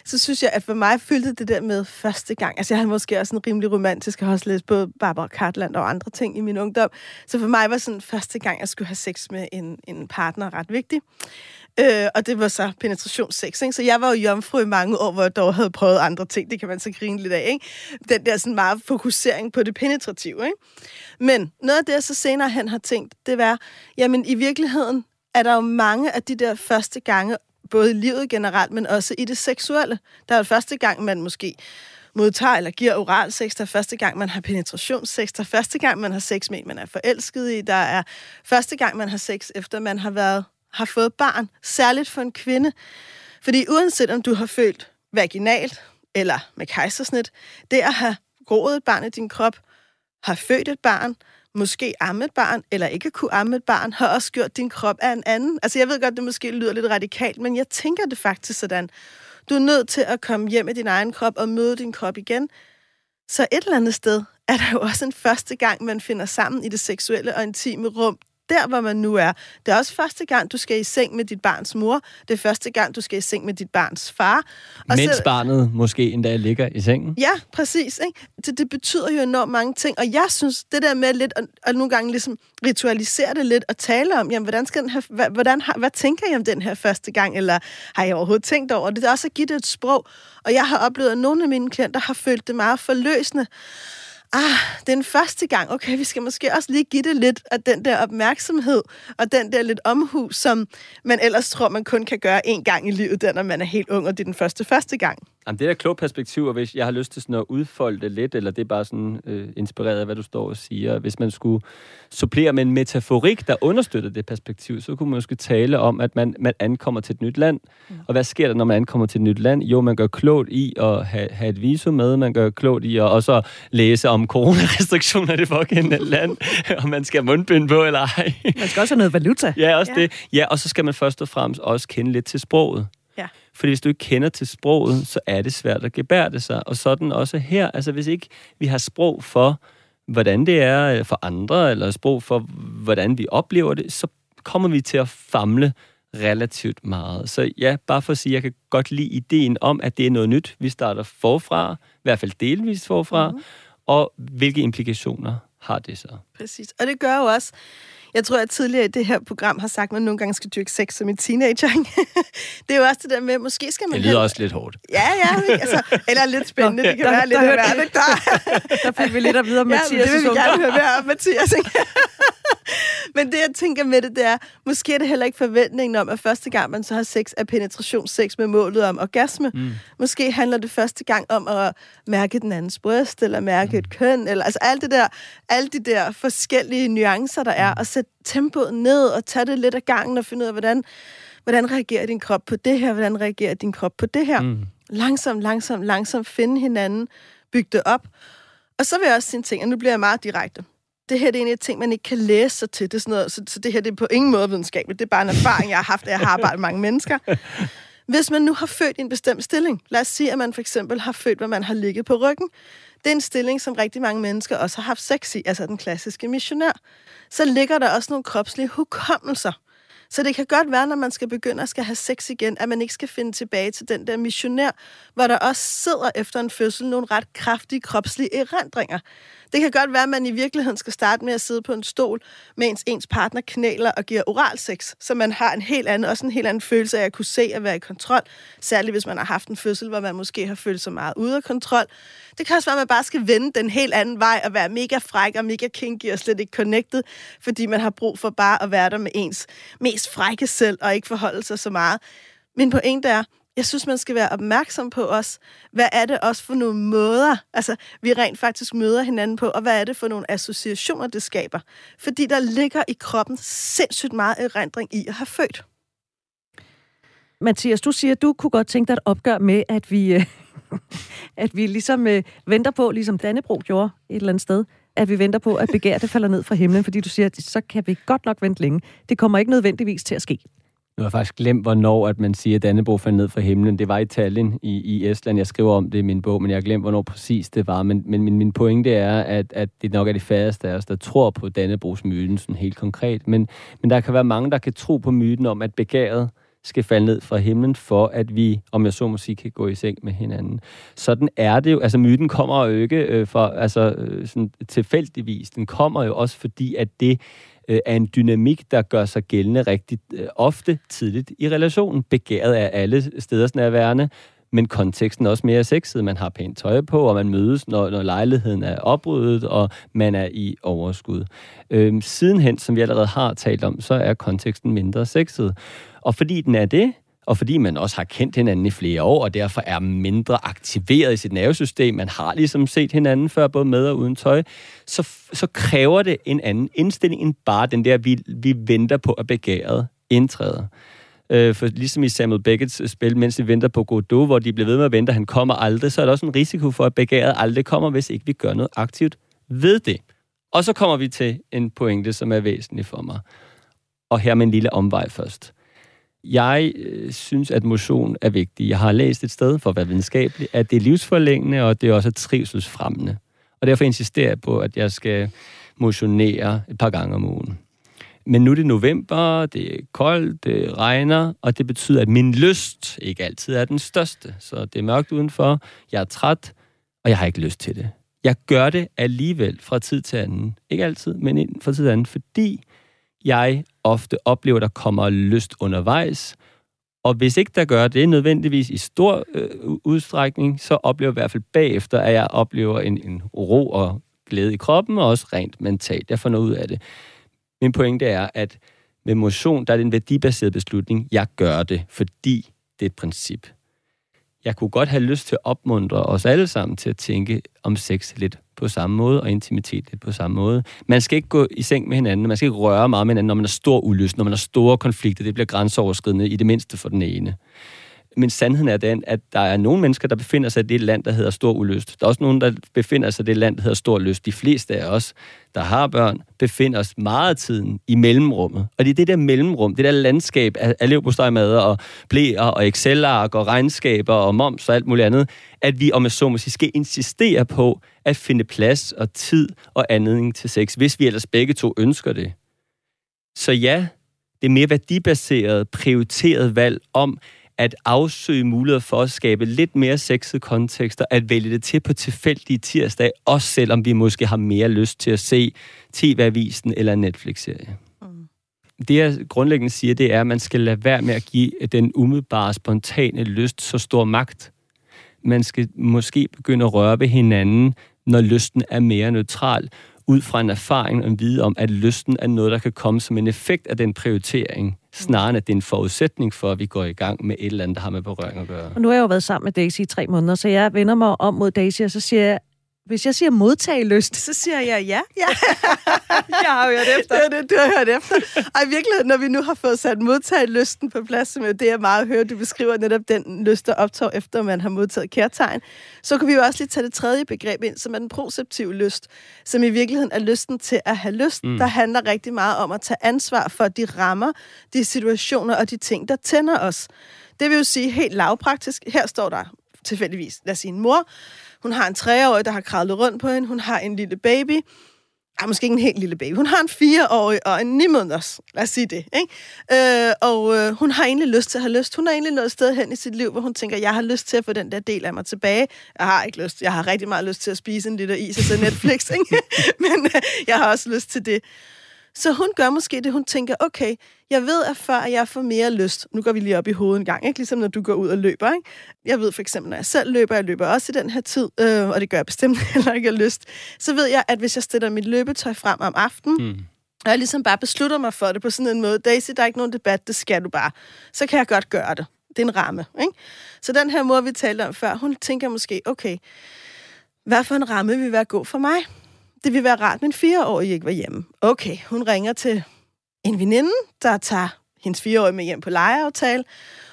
så synes jeg, at for mig fyldte det der med første gang. Altså, jeg havde måske også en rimelig romantisk, og har også læst både Barbara Cartland og andre ting i min ungdom. Så for mig var sådan første gang, jeg skulle have sex med en, en partner ret vigtig. Øh, og det var så penetrationssex. Ikke? Så jeg var jo jomfru i mange år, hvor jeg dog havde prøvet andre ting. Det kan man så grine lidt af. Ikke? Den der sådan meget fokusering på det penetrative. Ikke? Men noget af det, jeg så senere hen har tænkt, det var, jamen i virkeligheden er der jo mange af de der første gange, både i livet generelt, men også i det seksuelle. Der er jo første gang, man måske modtager eller giver oral sex. Der er første gang, man har penetrationssex. Der er første gang, man har sex med en, man er forelsket i. Der er første gang, man har sex, efter man har været har fået barn, særligt for en kvinde. Fordi uanset om du har følt vaginalt eller med kejsersnit, det at have groet et barn i din krop, har født et barn, måske amme et barn, eller ikke kunne amme et barn, har også gjort din krop af en anden. Altså jeg ved godt, det måske lyder lidt radikalt, men jeg tænker det faktisk sådan. Du er nødt til at komme hjem med din egen krop og møde din krop igen. Så et eller andet sted er der jo også en første gang, man finder sammen i det seksuelle og intime rum, der, hvor man nu er. Det er også første gang, du skal i seng med dit barns mor. Det er første gang, du skal i seng med dit barns far. Og Mens så, barnet måske endda ligger i sengen. Ja, præcis. Ikke? Det, det betyder jo enormt mange ting. Og jeg synes, det der med lidt, at, at nogle gange ligesom ritualisere det lidt og tale om, jamen, hvordan skal den her, hvad, hvordan, hvad tænker jeg om den her første gang, eller har jeg overhovedet tænkt over det? Det er også at give det et sprog. Og jeg har oplevet, at nogle af mine klienter har følt det meget forløsende ah, det er den første gang, okay, vi skal måske også lige give det lidt af den der opmærksomhed, og den der lidt omhu, som man ellers tror, man kun kan gøre en gang i livet, den, når man er helt ung, og det er den første første gang. Jamen, det er et klogt perspektiv, og hvis jeg har lyst til sådan at udfolde det lidt, eller det er bare sådan øh, inspireret af, hvad du står og siger. Hvis man skulle supplere med en metaforik, der understøtter det perspektiv, så kunne man måske tale om, at man, man ankommer til et nyt land. Mm. Og hvad sker der, når man ankommer til et nyt land? Jo, man gør klogt i at have, have et visum med, man gør klogt i at også læse om coronarestriktioner i det pågældende land, om man skal have mundbind på eller ej. Man skal også have noget valuta. Ja, også ja. det. Ja, og så skal man først og fremmest også kende lidt til sproget. Fordi hvis du ikke kender til sproget, så er det svært at gebærde sig. Og sådan også her. Altså hvis ikke vi har sprog for, hvordan det er øh, for andre, eller sprog for, hvordan vi oplever det, så kommer vi til at famle relativt meget. Så ja, bare for at sige, jeg kan godt lide ideen om, at det er noget nyt. Vi starter forfra, i hvert fald delvist forfra, mm-hmm. og hvilke implikationer har det så? Præcis, og det gør jo også, jeg tror, at tidligere i det her program har sagt, at man nogle gange skal dyrke sex som en teenager. det er jo også det der med, måske skal man... Det lyder hen... også lidt hårdt. Ja, ja. Altså, eller lidt spændende. Nå, det kan der, være der, lidt der, af hvert. Der, der fik vi lidt at vide om ja, Mathias. det vil vi gerne høre mere om, Mathias. Men det, jeg tænker med det, det er, måske er det heller ikke forventningen om, at første gang, man så har sex, er penetrationssex med målet om orgasme. Mm. Måske handler det første gang om at mærke den andens bryst, eller mærke mm. et køn, eller altså alt det der, alle de der forskellige nuancer, der er, mm. og sætte tempoet ned, og tage det lidt af gangen, og finde ud af, hvordan, hvordan reagerer din krop på det her, hvordan reagerer din krop på det her. Mm. Langsomt, langsomt, langsomt finde hinanden, bygge det op, Og så vil jeg også sige en ting, og nu bliver jeg meget direkte. Det her det er en af de ting, man ikke kan læse sig til. Det er sådan noget, så, så det her det er på ingen måde videnskabeligt. Det er bare en erfaring, jeg har haft, at jeg har arbejdet med mange mennesker. Hvis man nu har født i en bestemt stilling, lad os sige, at man for eksempel har født, hvor man har ligget på ryggen. Det er en stilling, som rigtig mange mennesker også har haft sex i, altså den klassiske missionær. Så ligger der også nogle kropslige hukommelser. Så det kan godt være, når man skal begynde at skal have sex igen, at man ikke skal finde tilbage til den der missionær, hvor der også sidder efter en fødsel nogle ret kraftige kropslige erindringer. Det kan godt være, at man i virkeligheden skal starte med at sidde på en stol, mens ens partner knæler og giver oralsex, så man har en helt anden, også en helt anden følelse af at kunne se at være i kontrol, særligt hvis man har haft en fødsel, hvor man måske har følt sig meget ude af kontrol. Det kan også være, at man bare skal vende den helt anden vej og være mega fræk og mega kinky og slet ikke connected, fordi man har brug for bare at være der med ens mest frække selv og ikke forholde sig så meget. Min pointe er, jeg synes, man skal være opmærksom på os. Hvad er det også for nogle måder, altså, vi rent faktisk møder hinanden på, og hvad er det for nogle associationer, det skaber? Fordi der ligger i kroppen sindssygt meget erindring i at have født. Mathias, du siger, at du kunne godt tænke dig et opgør med, at vi, øh, at vi ligesom øh, venter på, ligesom Dannebro gjorde et eller andet sted, at vi venter på, at begæret falder ned fra himlen, fordi du siger, at så kan vi godt nok vente længe. Det kommer ikke nødvendigvis til at ske. Nu har jeg faktisk glemt, hvornår at man siger, at Dannebro faldt ned fra himlen. Det var i Tallinn i, i Estland. Jeg skriver om det i min bog, men jeg har glemt, hvornår præcis det var. Men, men min, min pointe er, at, at det nok er de færreste af os, der tror på Dannebrogs myten sådan helt konkret. Men, men der kan være mange, der kan tro på myten om, at begæret skal falde ned fra himlen, for at vi, om jeg så må sige, kan gå i seng med hinanden. Sådan er det jo. Altså, myten kommer jo ikke øh, for, altså, øh, sådan tilfældigvis. Den kommer jo også fordi, at det øh, er en dynamik, der gør sig gældende rigtig øh, ofte tidligt i relationen. Begæret er alle steders nærværende, men konteksten er også mere sexet. Man har pænt tøj på, og man mødes, når, når lejligheden er opryddet, og man er i overskud. Øhm, sidenhen, som vi allerede har talt om, så er konteksten mindre sexet. Og fordi den er det, og fordi man også har kendt hinanden i flere år, og derfor er mindre aktiveret i sit nervesystem, man har ligesom set hinanden før, både med og uden tøj, så, så kræver det en anden indstilling end bare den der, vi, vi venter på, at begæret indtræder. Øh, for ligesom i Samuel Beckett's øh, spil, mens vi venter på Godot, hvor de bliver ved med at vente, han kommer aldrig, så er der også en risiko for, at begæret aldrig kommer, hvis ikke vi gør noget aktivt ved det. Og så kommer vi til en pointe, som er væsentlig for mig. Og her med en lille omvej først. Jeg øh, synes, at motion er vigtig. Jeg har læst et sted for at være videnskabelig, at det er livsforlængende, og det er også trivselsfremmende. Og derfor insisterer jeg på, at jeg skal motionere et par gange om ugen. Men nu er det november, det er koldt, det regner, og det betyder, at min lyst ikke altid er den største. Så det er mørkt udenfor, jeg er træt, og jeg har ikke lyst til det. Jeg gør det alligevel fra tid til anden. Ikke altid, men fra tid til anden, fordi jeg ofte oplever, der kommer lyst undervejs. Og hvis ikke der gør det nødvendigvis i stor øh, udstrækning, så oplever jeg i hvert fald bagefter, at jeg oplever en, en ro og glæde i kroppen, og også rent mentalt. Jeg får noget ud af det. Min pointe er, at med motion, der er det en værdibaseret beslutning. Jeg gør det, fordi det er et princip. Jeg kunne godt have lyst til at opmuntre os alle sammen til at tænke om sex lidt på samme måde, og intimitet lidt på samme måde. Man skal ikke gå i seng med hinanden, man skal ikke røre meget med hinanden, når man har stor ulyst, når man har store konflikter. Det bliver grænseoverskridende i det mindste for den ene. Men sandheden er den, at der er nogle mennesker, der befinder sig i det land, der hedder stor uløst. Der er også nogen, der befinder sig i det land, der hedder stor lyst. De fleste af os, der har børn, befinder os meget af tiden i mellemrummet. Og det er det der mellemrum, det der landskab af, af og blæer og Excel-ark og regnskaber og moms og alt muligt andet, at vi, om jeg så må sige, skal insistere på at finde plads og tid og anledning til sex, hvis vi ellers begge to ønsker det. Så ja, det er mere værdibaseret, prioriteret valg om, at afsøge muligheder for at skabe lidt mere sexede kontekster, at vælge det til på tilfældige tirsdag, også selvom vi måske har mere lyst til at se TV-avisen eller en Netflix-serie. Mm. Det, jeg grundlæggende siger, det er, at man skal lade være med at give den umiddelbare, spontane lyst så stor magt. Man skal måske begynde at røre ved hinanden, når lysten er mere neutral, ud fra en erfaring og en viden om, at lysten er noget, der kan komme som en effekt af den prioritering, snarere end at det er en forudsætning for, at vi går i gang med et eller andet, der har med berøring at gøre. Og nu har jeg jo været sammen med Daisy i tre måneder, så jeg vender mig om mod Daisy, og så siger jeg, hvis jeg siger modtagelyst, så siger jeg ja. ja. jeg har hørt efter. Det er det, du har hørt efter. Og i virkeligheden, når vi nu har fået sat modtagelysten på plads, som det er meget at høre, du beskriver netop den lyst, der optår efter, man har modtaget kærtegn, så kan vi jo også lige tage det tredje begreb ind, som er den proceptive lyst, som i virkeligheden er lysten til at have lyst, mm. der handler rigtig meget om at tage ansvar for de rammer, de situationer og de ting, der tænder os. Det vil jo sige helt lavpraktisk. Her står der tilfældigvis, lad os sige en mor, hun har en treårig, der har kravlet rundt på hende. Hun har en lille baby. Ah, måske ikke en helt lille baby. Hun har en fireårig og en ni måneders. Lad os sige det. Ikke? Øh, og øh, hun har egentlig lyst til at have lyst. Hun er egentlig nået sted hen i sit liv, hvor hun tænker, jeg har lyst til at få den der del af mig tilbage. Jeg har ikke lyst. Jeg har rigtig meget lyst til at spise en liter is og se Netflix. Ikke? Men øh, jeg har også lyst til det. Så hun gør måske det, hun tænker, okay, jeg ved, at før jeg får mere lyst, nu går vi lige op i hovedet en gang, ikke? ligesom når du går ud og løber. Ikke? Jeg ved for eksempel, når jeg selv løber, jeg løber også i den her tid, øh, og det gør jeg bestemt heller ikke af lyst, så ved jeg, at hvis jeg stiller mit løbetøj frem om aftenen, mm. og jeg ligesom bare beslutter mig for det på sådan en måde, Daisy, der er ikke nogen debat, det skal du bare, så kan jeg godt gøre det. Det er en ramme. Ikke? Så den her mor, vi talte om før, hun tænker måske, okay, hvad for en ramme vil være god for mig? Det vil være rart, men fireårige ikke var hjemme. Okay, hun ringer til en veninde, der tager hendes fireårige med hjem på lejeaftale.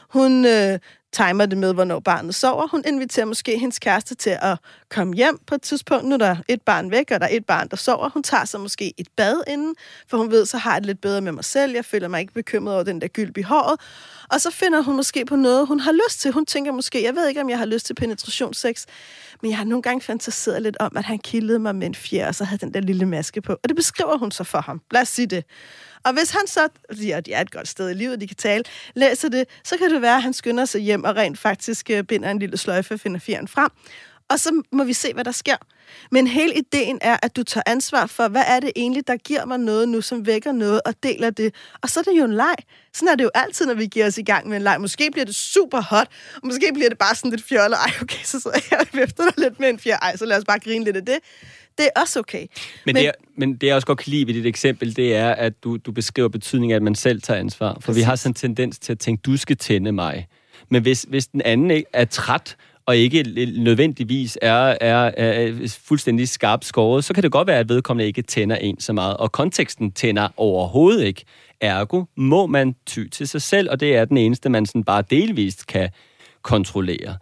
Hun øh, timer det med, hvornår barnet sover. Hun inviterer måske hendes kæreste til at komme hjem på et tidspunkt. Nu er der et barn væk, og der er et barn, der sover. Hun tager sig måske et bad inden, for hun ved, så har jeg det lidt bedre med mig selv. Jeg føler mig ikke bekymret over den der gylp i håret. Og så finder hun måske på noget, hun har lyst til. Hun tænker måske, jeg ved ikke, om jeg har lyst til penetrationssex, men jeg har nogle gange fantaseret lidt om, at han kildede mig med en fjer, og så havde den der lille maske på. Og det beskriver hun så for ham. Lad os sige det. Og hvis han så, ja, de er et godt sted i livet, de kan tale, læser det, så kan det være, at han skynder sig hjem og rent faktisk øh, binder en lille sløjfe og finder fjeren frem. Og så må vi se, hvad der sker. Men hele ideen er, at du tager ansvar for, hvad er det egentlig, der giver mig noget nu, som vækker noget, og deler det. Og så er det jo en leg. Sådan er det jo altid, når vi giver os i gang med en leg. Måske bliver det super hot, og måske bliver det bare sådan lidt fjollet. Ej, okay, så sidder jeg efter dig lidt med en fjer. Ej, så lad os bare grine lidt af det. Det er også okay. Men, men, det, er, men det, jeg også godt kan lide ved dit eksempel, det er, at du, du beskriver betydningen af, at man selv tager ansvar. For Præcis. vi har sådan en tendens til at tænke, du skal tænde mig. Men hvis, hvis den anden ikke er træt, og ikke nødvendigvis er, er, er fuldstændig skarpt skåret, så kan det godt være, at vedkommende ikke tænder en så meget. Og konteksten tænder overhovedet ikke. Ergo må man ty til sig selv, og det er den eneste, man sådan bare delvist kan kontrollere.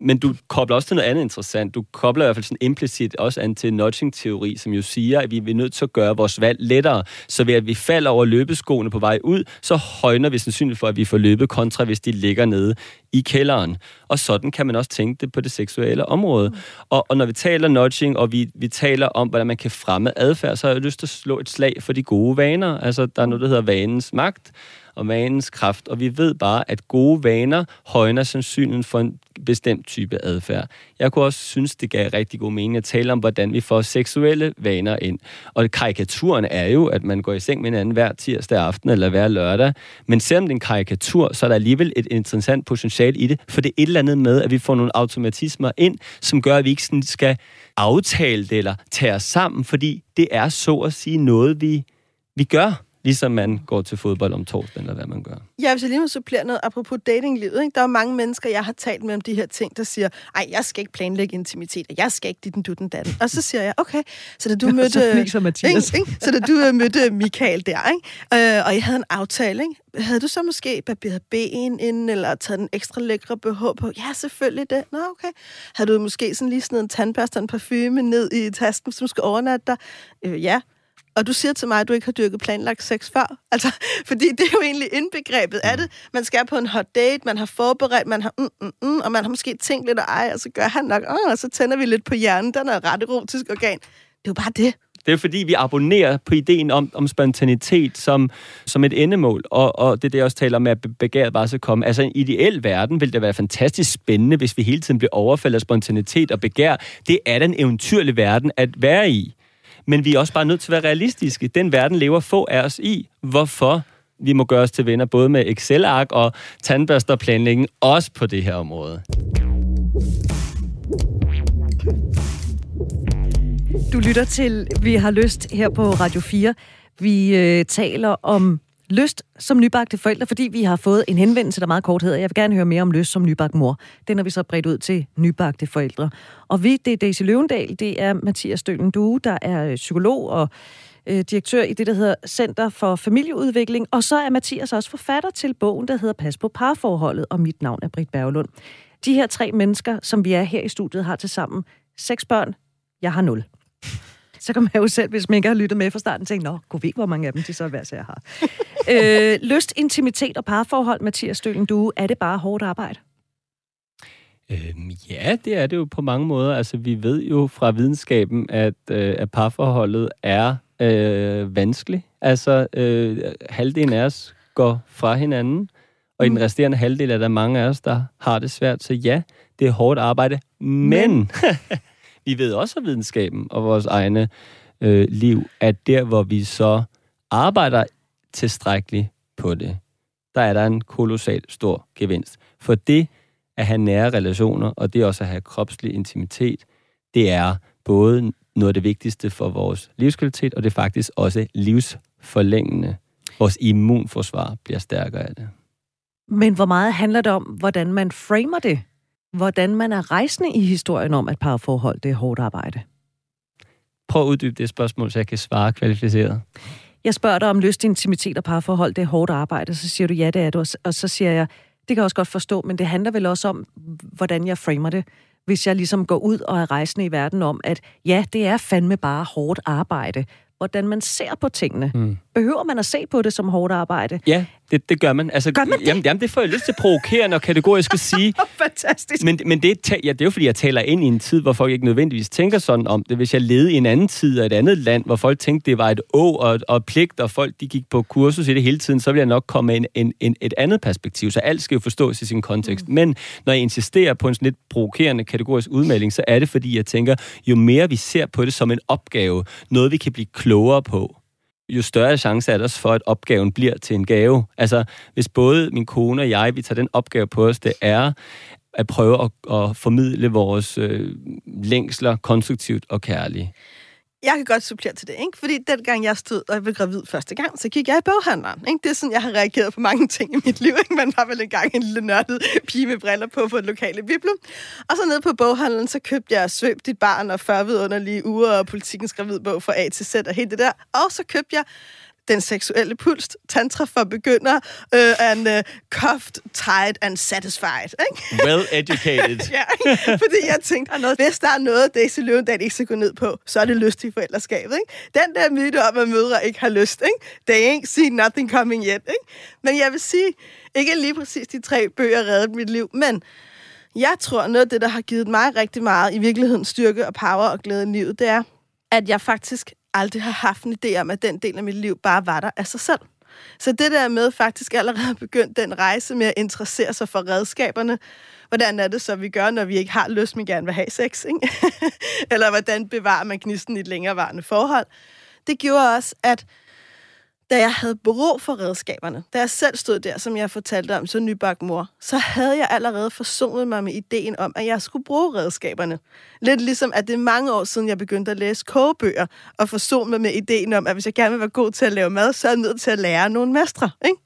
Men du kobler også til noget andet interessant. Du kobler i hvert fald sådan implicit også an til nudging-teori, som jo siger, at vi er nødt til at gøre vores valg lettere. Så ved at vi falder over løbeskoene på vej ud, så højner vi sandsynligt for, at vi får løbet kontra, hvis de ligger nede i kælderen. Og sådan kan man også tænke det på det seksuelle område. Mm. Og, og når vi taler nudging, og vi, vi taler om, hvordan man kan fremme adfærd, så har jeg lyst til at slå et slag for de gode vaner. Altså, der er noget, der hedder vanens magt og vanens kraft, og vi ved bare, at gode vaner højner sandsynligheden for en bestemt type adfærd. Jeg kunne også synes, det gav rigtig god mening at tale om, hvordan vi får seksuelle vaner ind. Og karikaturen er jo, at man går i seng med hinanden hver tirsdag aften eller hver lørdag. Men selvom det er en karikatur, så er der alligevel et interessant potentiale i det, for det er et eller andet med, at vi får nogle automatismer ind, som gør, at vi ikke sådan skal aftale det eller tage os sammen, fordi det er så at sige noget, vi, vi gør Ligesom man går til fodbold om torsdagen, eller hvad man gør. Ja, hvis jeg lige må supplere noget apropos datinglivet. Ikke? Der er mange mennesker, jeg har talt med om de her ting, der siger, ej, jeg skal ikke planlægge intimitet, og jeg skal ikke dit den dutten datten. Og så siger jeg, okay, så da du mødte... så, Mathias. Ikke, ikke? så da du øh, mødte Michael der, ikke? Øh, og I havde en aftale, ikke? havde du så måske barberet ben inden, eller taget en ekstra lækre BH på? Ja, selvfølgelig det. Nå, okay. Havde du måske sådan lige sådan en tandpasta og en parfume ned i tasken, som skal overnatte dig? Øh, ja og du siger til mig, at du ikke har dyrket planlagt sex før. Altså, fordi det er jo egentlig indbegrebet af det. Man skal på en hot date, man har forberedt, man har mm, mm, mm, og man har måske tænkt lidt, ej, og så gør han nok, Åh, og så tænder vi lidt på hjernen, den er ret erotisk organ. Det er jo bare det. Det er fordi, vi abonnerer på ideen om, om spontanitet som, som et endemål, og, og det er det, jeg også taler om, at begæret bare så komme. Altså, en ideel verden ville det være fantastisk spændende, hvis vi hele tiden blev overfaldet af spontanitet og begær. Det er den eventyrlige verden at være i. Men vi er også bare nødt til at være realistiske. Den verden lever få af os i. Hvorfor vi må gøre os til venner både med Excel-ark og tandbørsterplanlægning, også på det her område. Du lytter til Vi har lyst her på Radio 4. Vi øh, taler om Lyst som nybagte forældre, fordi vi har fået en henvendelse, der meget kort hedder, jeg vil gerne høre mere om lyst som nybagt mor. Den har vi så bredt ud til nybagte forældre. Og vi, det er Daisy Løvendal, det er Mathias Stølen Due, der er øh, psykolog og øh, direktør i det, der hedder Center for Familieudvikling. Og så er Mathias også forfatter til bogen, der hedder Pas på parforholdet, og mit navn er Britt Berglund. De her tre mennesker, som vi er her i studiet, har til sammen seks børn. Jeg har nul. Så kan man jo selv, hvis man ikke har lyttet med fra starten, tænke, nå, kunne vi ikke, hvor mange af dem de så hver sær har. øh, lyst, intimitet og parforhold, Mathias Stølen, du, er det bare hårdt arbejde? Øhm, ja, det er det jo på mange måder. Altså, vi ved jo fra videnskaben, at, øh, at parforholdet er øh, vanskeligt. Altså, øh, halvdelen af os går fra hinanden, og mm. i den mm. resterende halvdel er der mange af os, der har det svært. Så ja, det er hårdt arbejde, men, men. vi ved også af videnskaben og vores egne øh, liv, at der, hvor vi så arbejder tilstrækkeligt på det, der er der en kolossal stor gevinst. For det at have nære relationer, og det også at have kropslig intimitet, det er både noget af det vigtigste for vores livskvalitet, og det er faktisk også livsforlængende. Vores immunforsvar bliver stærkere af det. Men hvor meget handler det om, hvordan man framer det? Hvordan man er rejsende i historien om, at parforhold det er hårdt arbejde? Prøv at uddybe det spørgsmål, så jeg kan svare kvalificeret. Jeg spørger dig om lyst, intimitet og parforhold, det er hårdt arbejde. Så siger du, ja, det er det. Og så siger jeg, det kan jeg også godt forstå, men det handler vel også om, hvordan jeg framer det. Hvis jeg ligesom går ud og er rejsende i verden om, at ja, det er fandme bare hårdt arbejde hvordan man ser på tingene. Mm. Behøver man at se på det som hårdt arbejde? Ja, det, det gør man. Altså, gør man det? Jamen, jamen, det får jeg lyst til at provokere, når kategorisk at sige. Fantastisk. Men, men det, ja, det er jo, fordi jeg taler ind i en tid, hvor folk ikke nødvendigvis tænker sådan om det. Hvis jeg levede i en anden tid og et andet land, hvor folk tænkte, det var et å og, og pligt, og folk de gik på kursus i det hele tiden, så ville jeg nok komme med en, en, en, et andet perspektiv. Så alt skal jo forstås i sin kontekst. Mm. Men når jeg insisterer på en sådan lidt provokerende kategorisk udmelding, så er det, fordi jeg tænker, jo mere vi ser på det som en opgave, noget vi kan blive klogere på, jo større chance er der for, at opgaven bliver til en gave. Altså, hvis både min kone og jeg, vi tager den opgave på os, det er at prøve at, at formidle vores øh, længsler konstruktivt og kærligt jeg kan godt supplere til det, ikke? Fordi dengang jeg stod og jeg blev gravid første gang, så gik jeg i boghandleren. Ikke? Det er sådan, jeg har reageret på mange ting i mit liv. Ikke? Man var vel engang en lille nørdet pige med briller på på et lokale biblo. Og så nede på boghandlen, så købte jeg Svøb dit barn og 40 vidunderlige uger og politikens gravidbog fra A til Z og helt det der. Og så købte jeg den seksuelle puls, tantra for begynder, uh, and uh, cuffed, tied and satisfied. Ikke? Well educated. ja, fordi jeg tænkte, noget, hvis der er noget, Daisy Løvendal ikke skal gå ned på, så er det lyst i forældreskabet. Ikke? Den der myte om, at mødre ikke har lyst. Ikke? They ain't seen nothing coming yet. Ikke? Men jeg vil sige, ikke lige præcis de tre bøger reddede mit liv, men jeg tror, noget af det, der har givet mig rigtig meget i virkeligheden styrke og power og glæde i livet, det er, at jeg faktisk aldrig har haft en idé om, at den del af mit liv bare var der af sig selv. Så det der med faktisk allerede begyndt den rejse med at interessere sig for redskaberne, hvordan er det så, vi gør, når vi ikke har lyst, men gerne vil have sex, ikke? eller hvordan bevarer man gnisten i et længerevarende forhold, det gjorde også, at da jeg havde brug for redskaberne, da jeg selv stod der, som jeg fortalte om, så nybagt mor, så havde jeg allerede forsonet mig med ideen om, at jeg skulle bruge redskaberne. Lidt ligesom, at det er mange år siden, jeg begyndte at læse kogebøger, og forsonet mig med ideen om, at hvis jeg gerne vil være god til at lave mad, så er jeg nødt til at lære nogle mestre, ikke?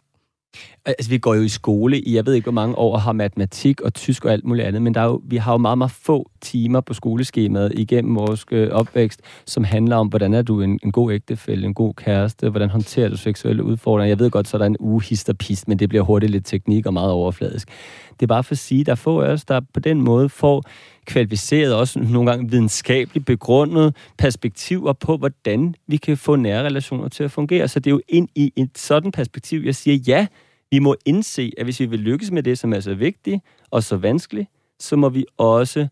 Altså, vi går jo i skole i, jeg ved ikke, hvor mange år, og har matematik og tysk og alt muligt andet, men der er jo, vi har jo meget, meget få timer på skoleskemaet igennem vores øh, opvækst, som handler om, hvordan er du en, en god ægtefælle, en god kæreste, hvordan håndterer du seksuelle udfordringer. Jeg ved godt, så er der en uge pist, men det bliver hurtigt lidt teknik og meget overfladisk. Det er bare for at sige, der er få af os, der på den måde får kvalificeret, også nogle gange videnskabeligt begrundet perspektiver på, hvordan vi kan få nære relationer til at fungere. Så det er jo ind i et sådan perspektiv, jeg siger, ja, vi må indse, at hvis vi vil lykkes med det, som er så vigtigt og så vanskeligt, så må vi også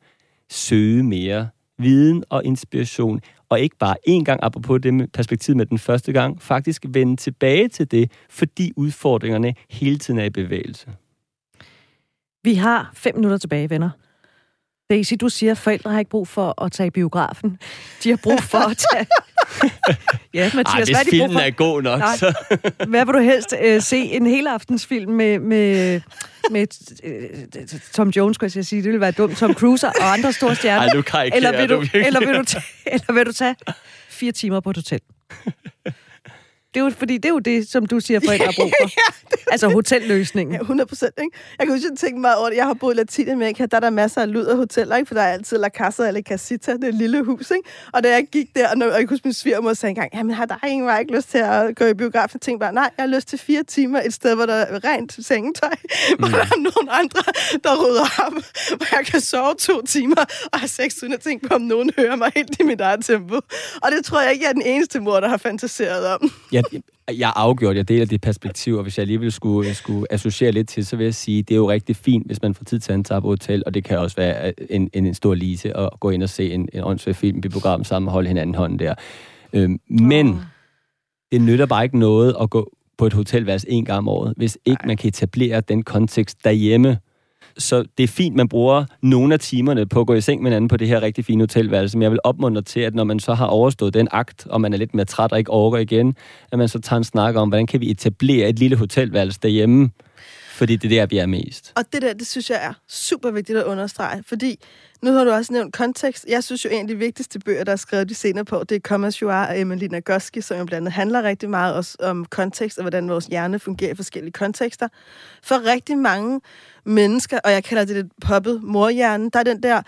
søge mere viden og inspiration, og ikke bare én gang, apropos det med perspektivet med den første gang, faktisk vende tilbage til det, fordi udfordringerne hele tiden er i bevægelse. Vi har fem minutter tilbage, venner. Daisy, du siger, at forældre har ikke brug for at tage i biografen. De har brug for at tage... ja, Mathias, Ej, hvis hvad er de filmen for? er god nok, Nej. så... hvad vil du helst øh, se? En helaftensfilm med, med, med øh, Tom Jones, skulle jeg sige. Det ville være dumt. Tom Cruise og andre store stjerner. Ej, nu eller vil du, du eller, vil du tage, eller vil du tage fire timer på et hotel? Det er jo, fordi det er jo det, som du siger, forældre har brug for. ja, altså hotelløsningen. Ja, 100 procent. Ikke? Jeg kan huske, at tænke meget over det. Jeg har boet i Latinamerika, der er der masser af luder hoteller, ikke? for der er altid La Casa eller Casita, det er et lille hus. Ikke? Og da jeg gik der, og, når, og jeg huske, min svigermor sagde engang, jamen har der ingen var ikke lyst til at gå i biografen? Jeg tænkte bare, nej, jeg har lyst til fire timer et sted, hvor der er rent sengetøj, mm. hvor der er nogen andre, der rydder op, hvor jeg kan sove to timer og have sex uden at tænke på, om nogen hører mig helt i mit eget tempo. Og det tror jeg ikke, jeg er den eneste mor, der har fantaseret om. jeg, jeg afgjort, jeg deler det perspektiv, og hvis jeg alligevel skulle, skulle associere lidt til, så vil jeg sige, det er jo rigtig fint, hvis man får tid til at tage på hotel, og det kan også være en, en, en stor lise at gå ind og se en, en åndssvær film i program sammen og holde hinanden hånden der. Øhm, men oh. det nytter bare ikke noget at gå på et hotelværelse en gang om året, hvis ikke Nej. man kan etablere den kontekst derhjemme, så det er fint, man bruger nogle af timerne på at gå i seng med hinanden på det her rigtig fine hotelværelse, men jeg vil opmuntre til, at når man så har overstået den akt, og man er lidt mere træt og ikke overgår igen, at man så tager en snak om, hvordan kan vi etablere et lille hotelværelse derhjemme, fordi det er der, vi er mest. Og det der, det synes jeg er super vigtigt at understrege, fordi nu har du også nævnt kontekst. Jeg synes jo, en af de vigtigste bøger, der er skrevet de senere på, det er Comme Joar og af Emily Nagoski, som jo blandt andet handler rigtig meget også om kontekst og hvordan vores hjerne fungerer i forskellige kontekster. For rigtig mange mennesker, og jeg kalder det lidt poppet morhjernen, der er den der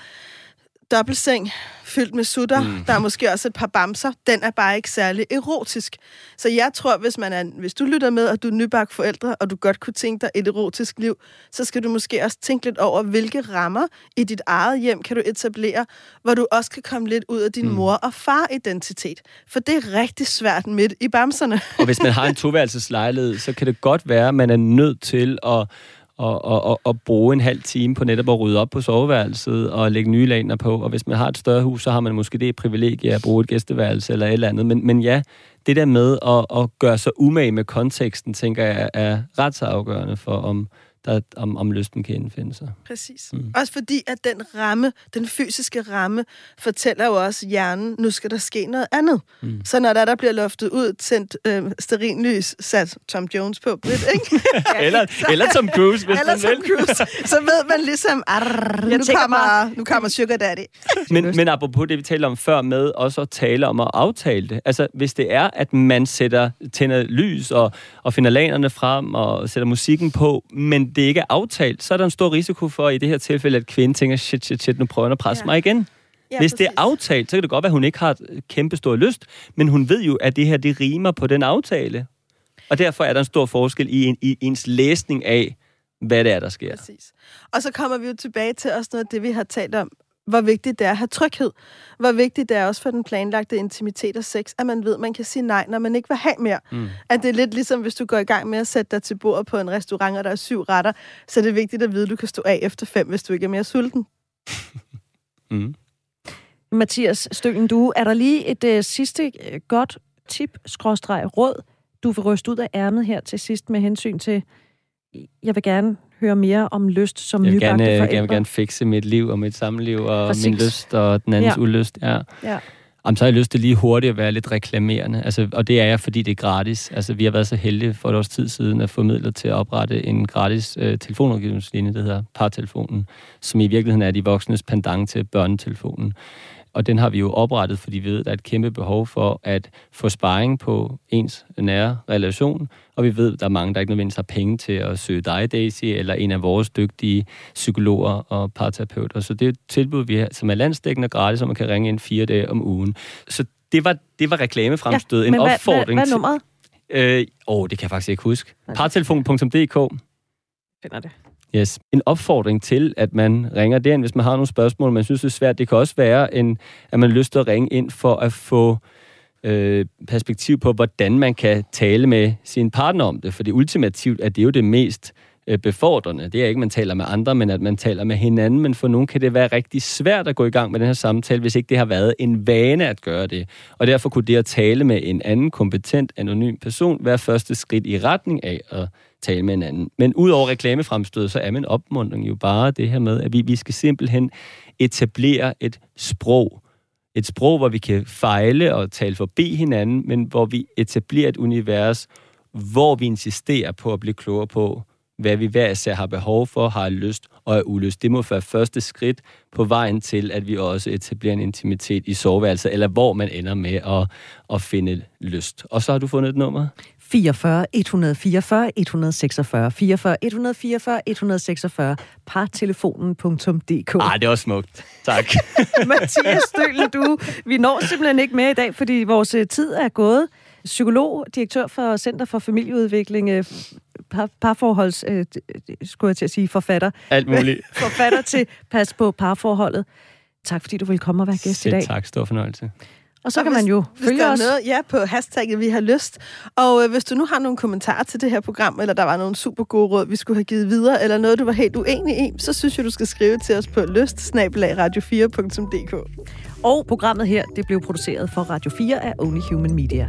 dobbeltseng fyldt med sutter. Mm. Der er måske også et par bamser. Den er bare ikke særlig erotisk. Så jeg tror, hvis, man er, hvis du lytter med, og du er nybagt forældre, og du godt kunne tænke dig et erotisk liv, så skal du måske også tænke lidt over, hvilke rammer i dit eget hjem kan du etablere, hvor du også kan komme lidt ud af din mm. mor- og far-identitet. For det er rigtig svært midt i bamserne. og hvis man har en toværelseslejlighed, så kan det godt være, at man er nødt til at og, og, og, og bruge en halv time på netop at rydde op på soveværelset og lægge nye laner på. Og hvis man har et større hus, så har man måske det privilegie at bruge et gæsteværelse eller et eller andet. Men, men ja, det der med at, at gøre sig umage med konteksten, tænker jeg, er ret så afgørende for, om, der, om, om lysten kan indfinde sig. Præcis. Mm. Også fordi, at den ramme, den fysiske ramme, fortæller jo også hjernen, nu skal der ske noget andet. Mm. Så når der, der bliver loftet ud, tændt øh, sterinlys, sat Tom Jones på Brit, ikke? eller, så, eller Tom Cruise, hvis eller man Tom vil. Cruise, så ved man ligesom, arr, nu, kommer, nu kommer Sugar Daddy. men, men apropos det, vi talte om før med, også at tale om at aftale det. Altså, hvis det er, at man sætter, tænder lys og, og finder lanerne frem og sætter musikken på, men det ikke er aftalt, så er der en stor risiko for, i det her tilfælde, at kvinden tænker, shit, shit, shit, nu prøver jeg at presse ja. mig igen. Ja, Hvis præcis. det er aftalt, så kan det godt være, at hun ikke har kæmpe stor lyst, men hun ved jo, at det her, det rimer på den aftale. Og derfor er der en stor forskel i, en, i ens læsning af, hvad det er, der sker. Præcis. Og så kommer vi jo tilbage til også noget af det, vi har talt om hvor vigtigt det er at have tryghed. Hvor vigtigt det er også for den planlagte intimitet og sex, at man ved, at man kan sige nej, når man ikke vil have mere. Mm. At det er lidt ligesom, hvis du går i gang med at sætte dig til bord på en restaurant, og der er syv retter, så er det vigtigt at vide, at du kan stå af efter fem, hvis du ikke er mere sulten. mm. Mathias Stølen, du, er der lige et uh, sidste uh, godt tip, skråstreg, råd, du vil ryste ud af ærmet her til sidst med hensyn til, jeg vil gerne høre mere om lyst som jeg nybagte gerne, forældre? Jeg vil gerne fikse mit liv og mit samliv og Præcis. min lyst og den andens ja. ulyst. Ja. ja. Jamen, så har jeg lyst til lige hurtigt at være lidt reklamerende. Altså, og det er jeg, fordi det er gratis. Altså, vi har været så heldige for et års tid siden at få midler til at oprette en gratis øh, telefonrådgivningslinje, der hedder Partelefonen, som i virkeligheden er de voksnes pendant til børnetelefonen. Og den har vi jo oprettet, fordi vi ved, at der er et kæmpe behov for at få sparring på ens nære relation. Og vi ved, at der er mange, der ikke nødvendigvis har penge til at søge dig, Daisy, eller en af vores dygtige psykologer og parterapeuter. Så det er et tilbud, vi har, som er landsdækkende og gratis, og man kan ringe ind fire dage om ugen. Så det var, det var reklamefremstød. Ja, en opfordring hvad, hvad, hvad er nummeret? Til, øh, åh, det kan jeg faktisk ikke huske. Partelefon.dk Finder det. Yes. En opfordring til, at man ringer derind, hvis man har nogle spørgsmål, man synes, det er svært. Det kan også være, en, at man har lyst til at ringe ind for at få øh, perspektiv på, hvordan man kan tale med sin partner om det. For det ultimativt er det jo det mest øh, befordrende. Det er ikke, at man taler med andre, men at man taler med hinanden. Men for nogen kan det være rigtig svært at gå i gang med den her samtale, hvis ikke det har været en vane at gøre det. Og derfor kunne det at tale med en anden kompetent, anonym person være første skridt i retning af at tale med hinanden. Men udover reklamefremstød, så er min opmuntring jo bare det her med, at vi, vi skal simpelthen etablere et sprog. Et sprog, hvor vi kan fejle og tale forbi hinanden, men hvor vi etablerer et univers, hvor vi insisterer på at blive klogere på, hvad vi hver især har behov for, har lyst og er ulyst. Det må være første skridt på vejen til, at vi også etablerer en intimitet i soveværelset, eller hvor man ender med at, at finde lyst. Og så har du fundet et nummer? 44 144 146 44 144 146 partelefonen.dk Ah, det er også smukt. Tak. Mathias Stølen, du, vi når simpelthen ikke med i dag, fordi vores øh, tid er gået. Psykolog, direktør for Center for Familieudvikling, øh, par, parforholds, øh, skulle jeg til at sige, forfatter. Alt muligt. forfatter til Pas på parforholdet. Tak fordi du vil komme og være gæst Selv i dag. tak, stor fornøjelse. Og så Og kan hvis, man jo hvis følge der er os. noget, ja, på hashtagget Vi har lyst. Og øh, hvis du nu har nogle kommentarer til det her program, eller der var nogle super gode råd, vi skulle have givet videre, eller noget, du var helt uenig i, så synes jeg, du skal skrive til os på lyst radio4.dk. Og programmet her, det blev produceret for Radio 4 af Only Human Media.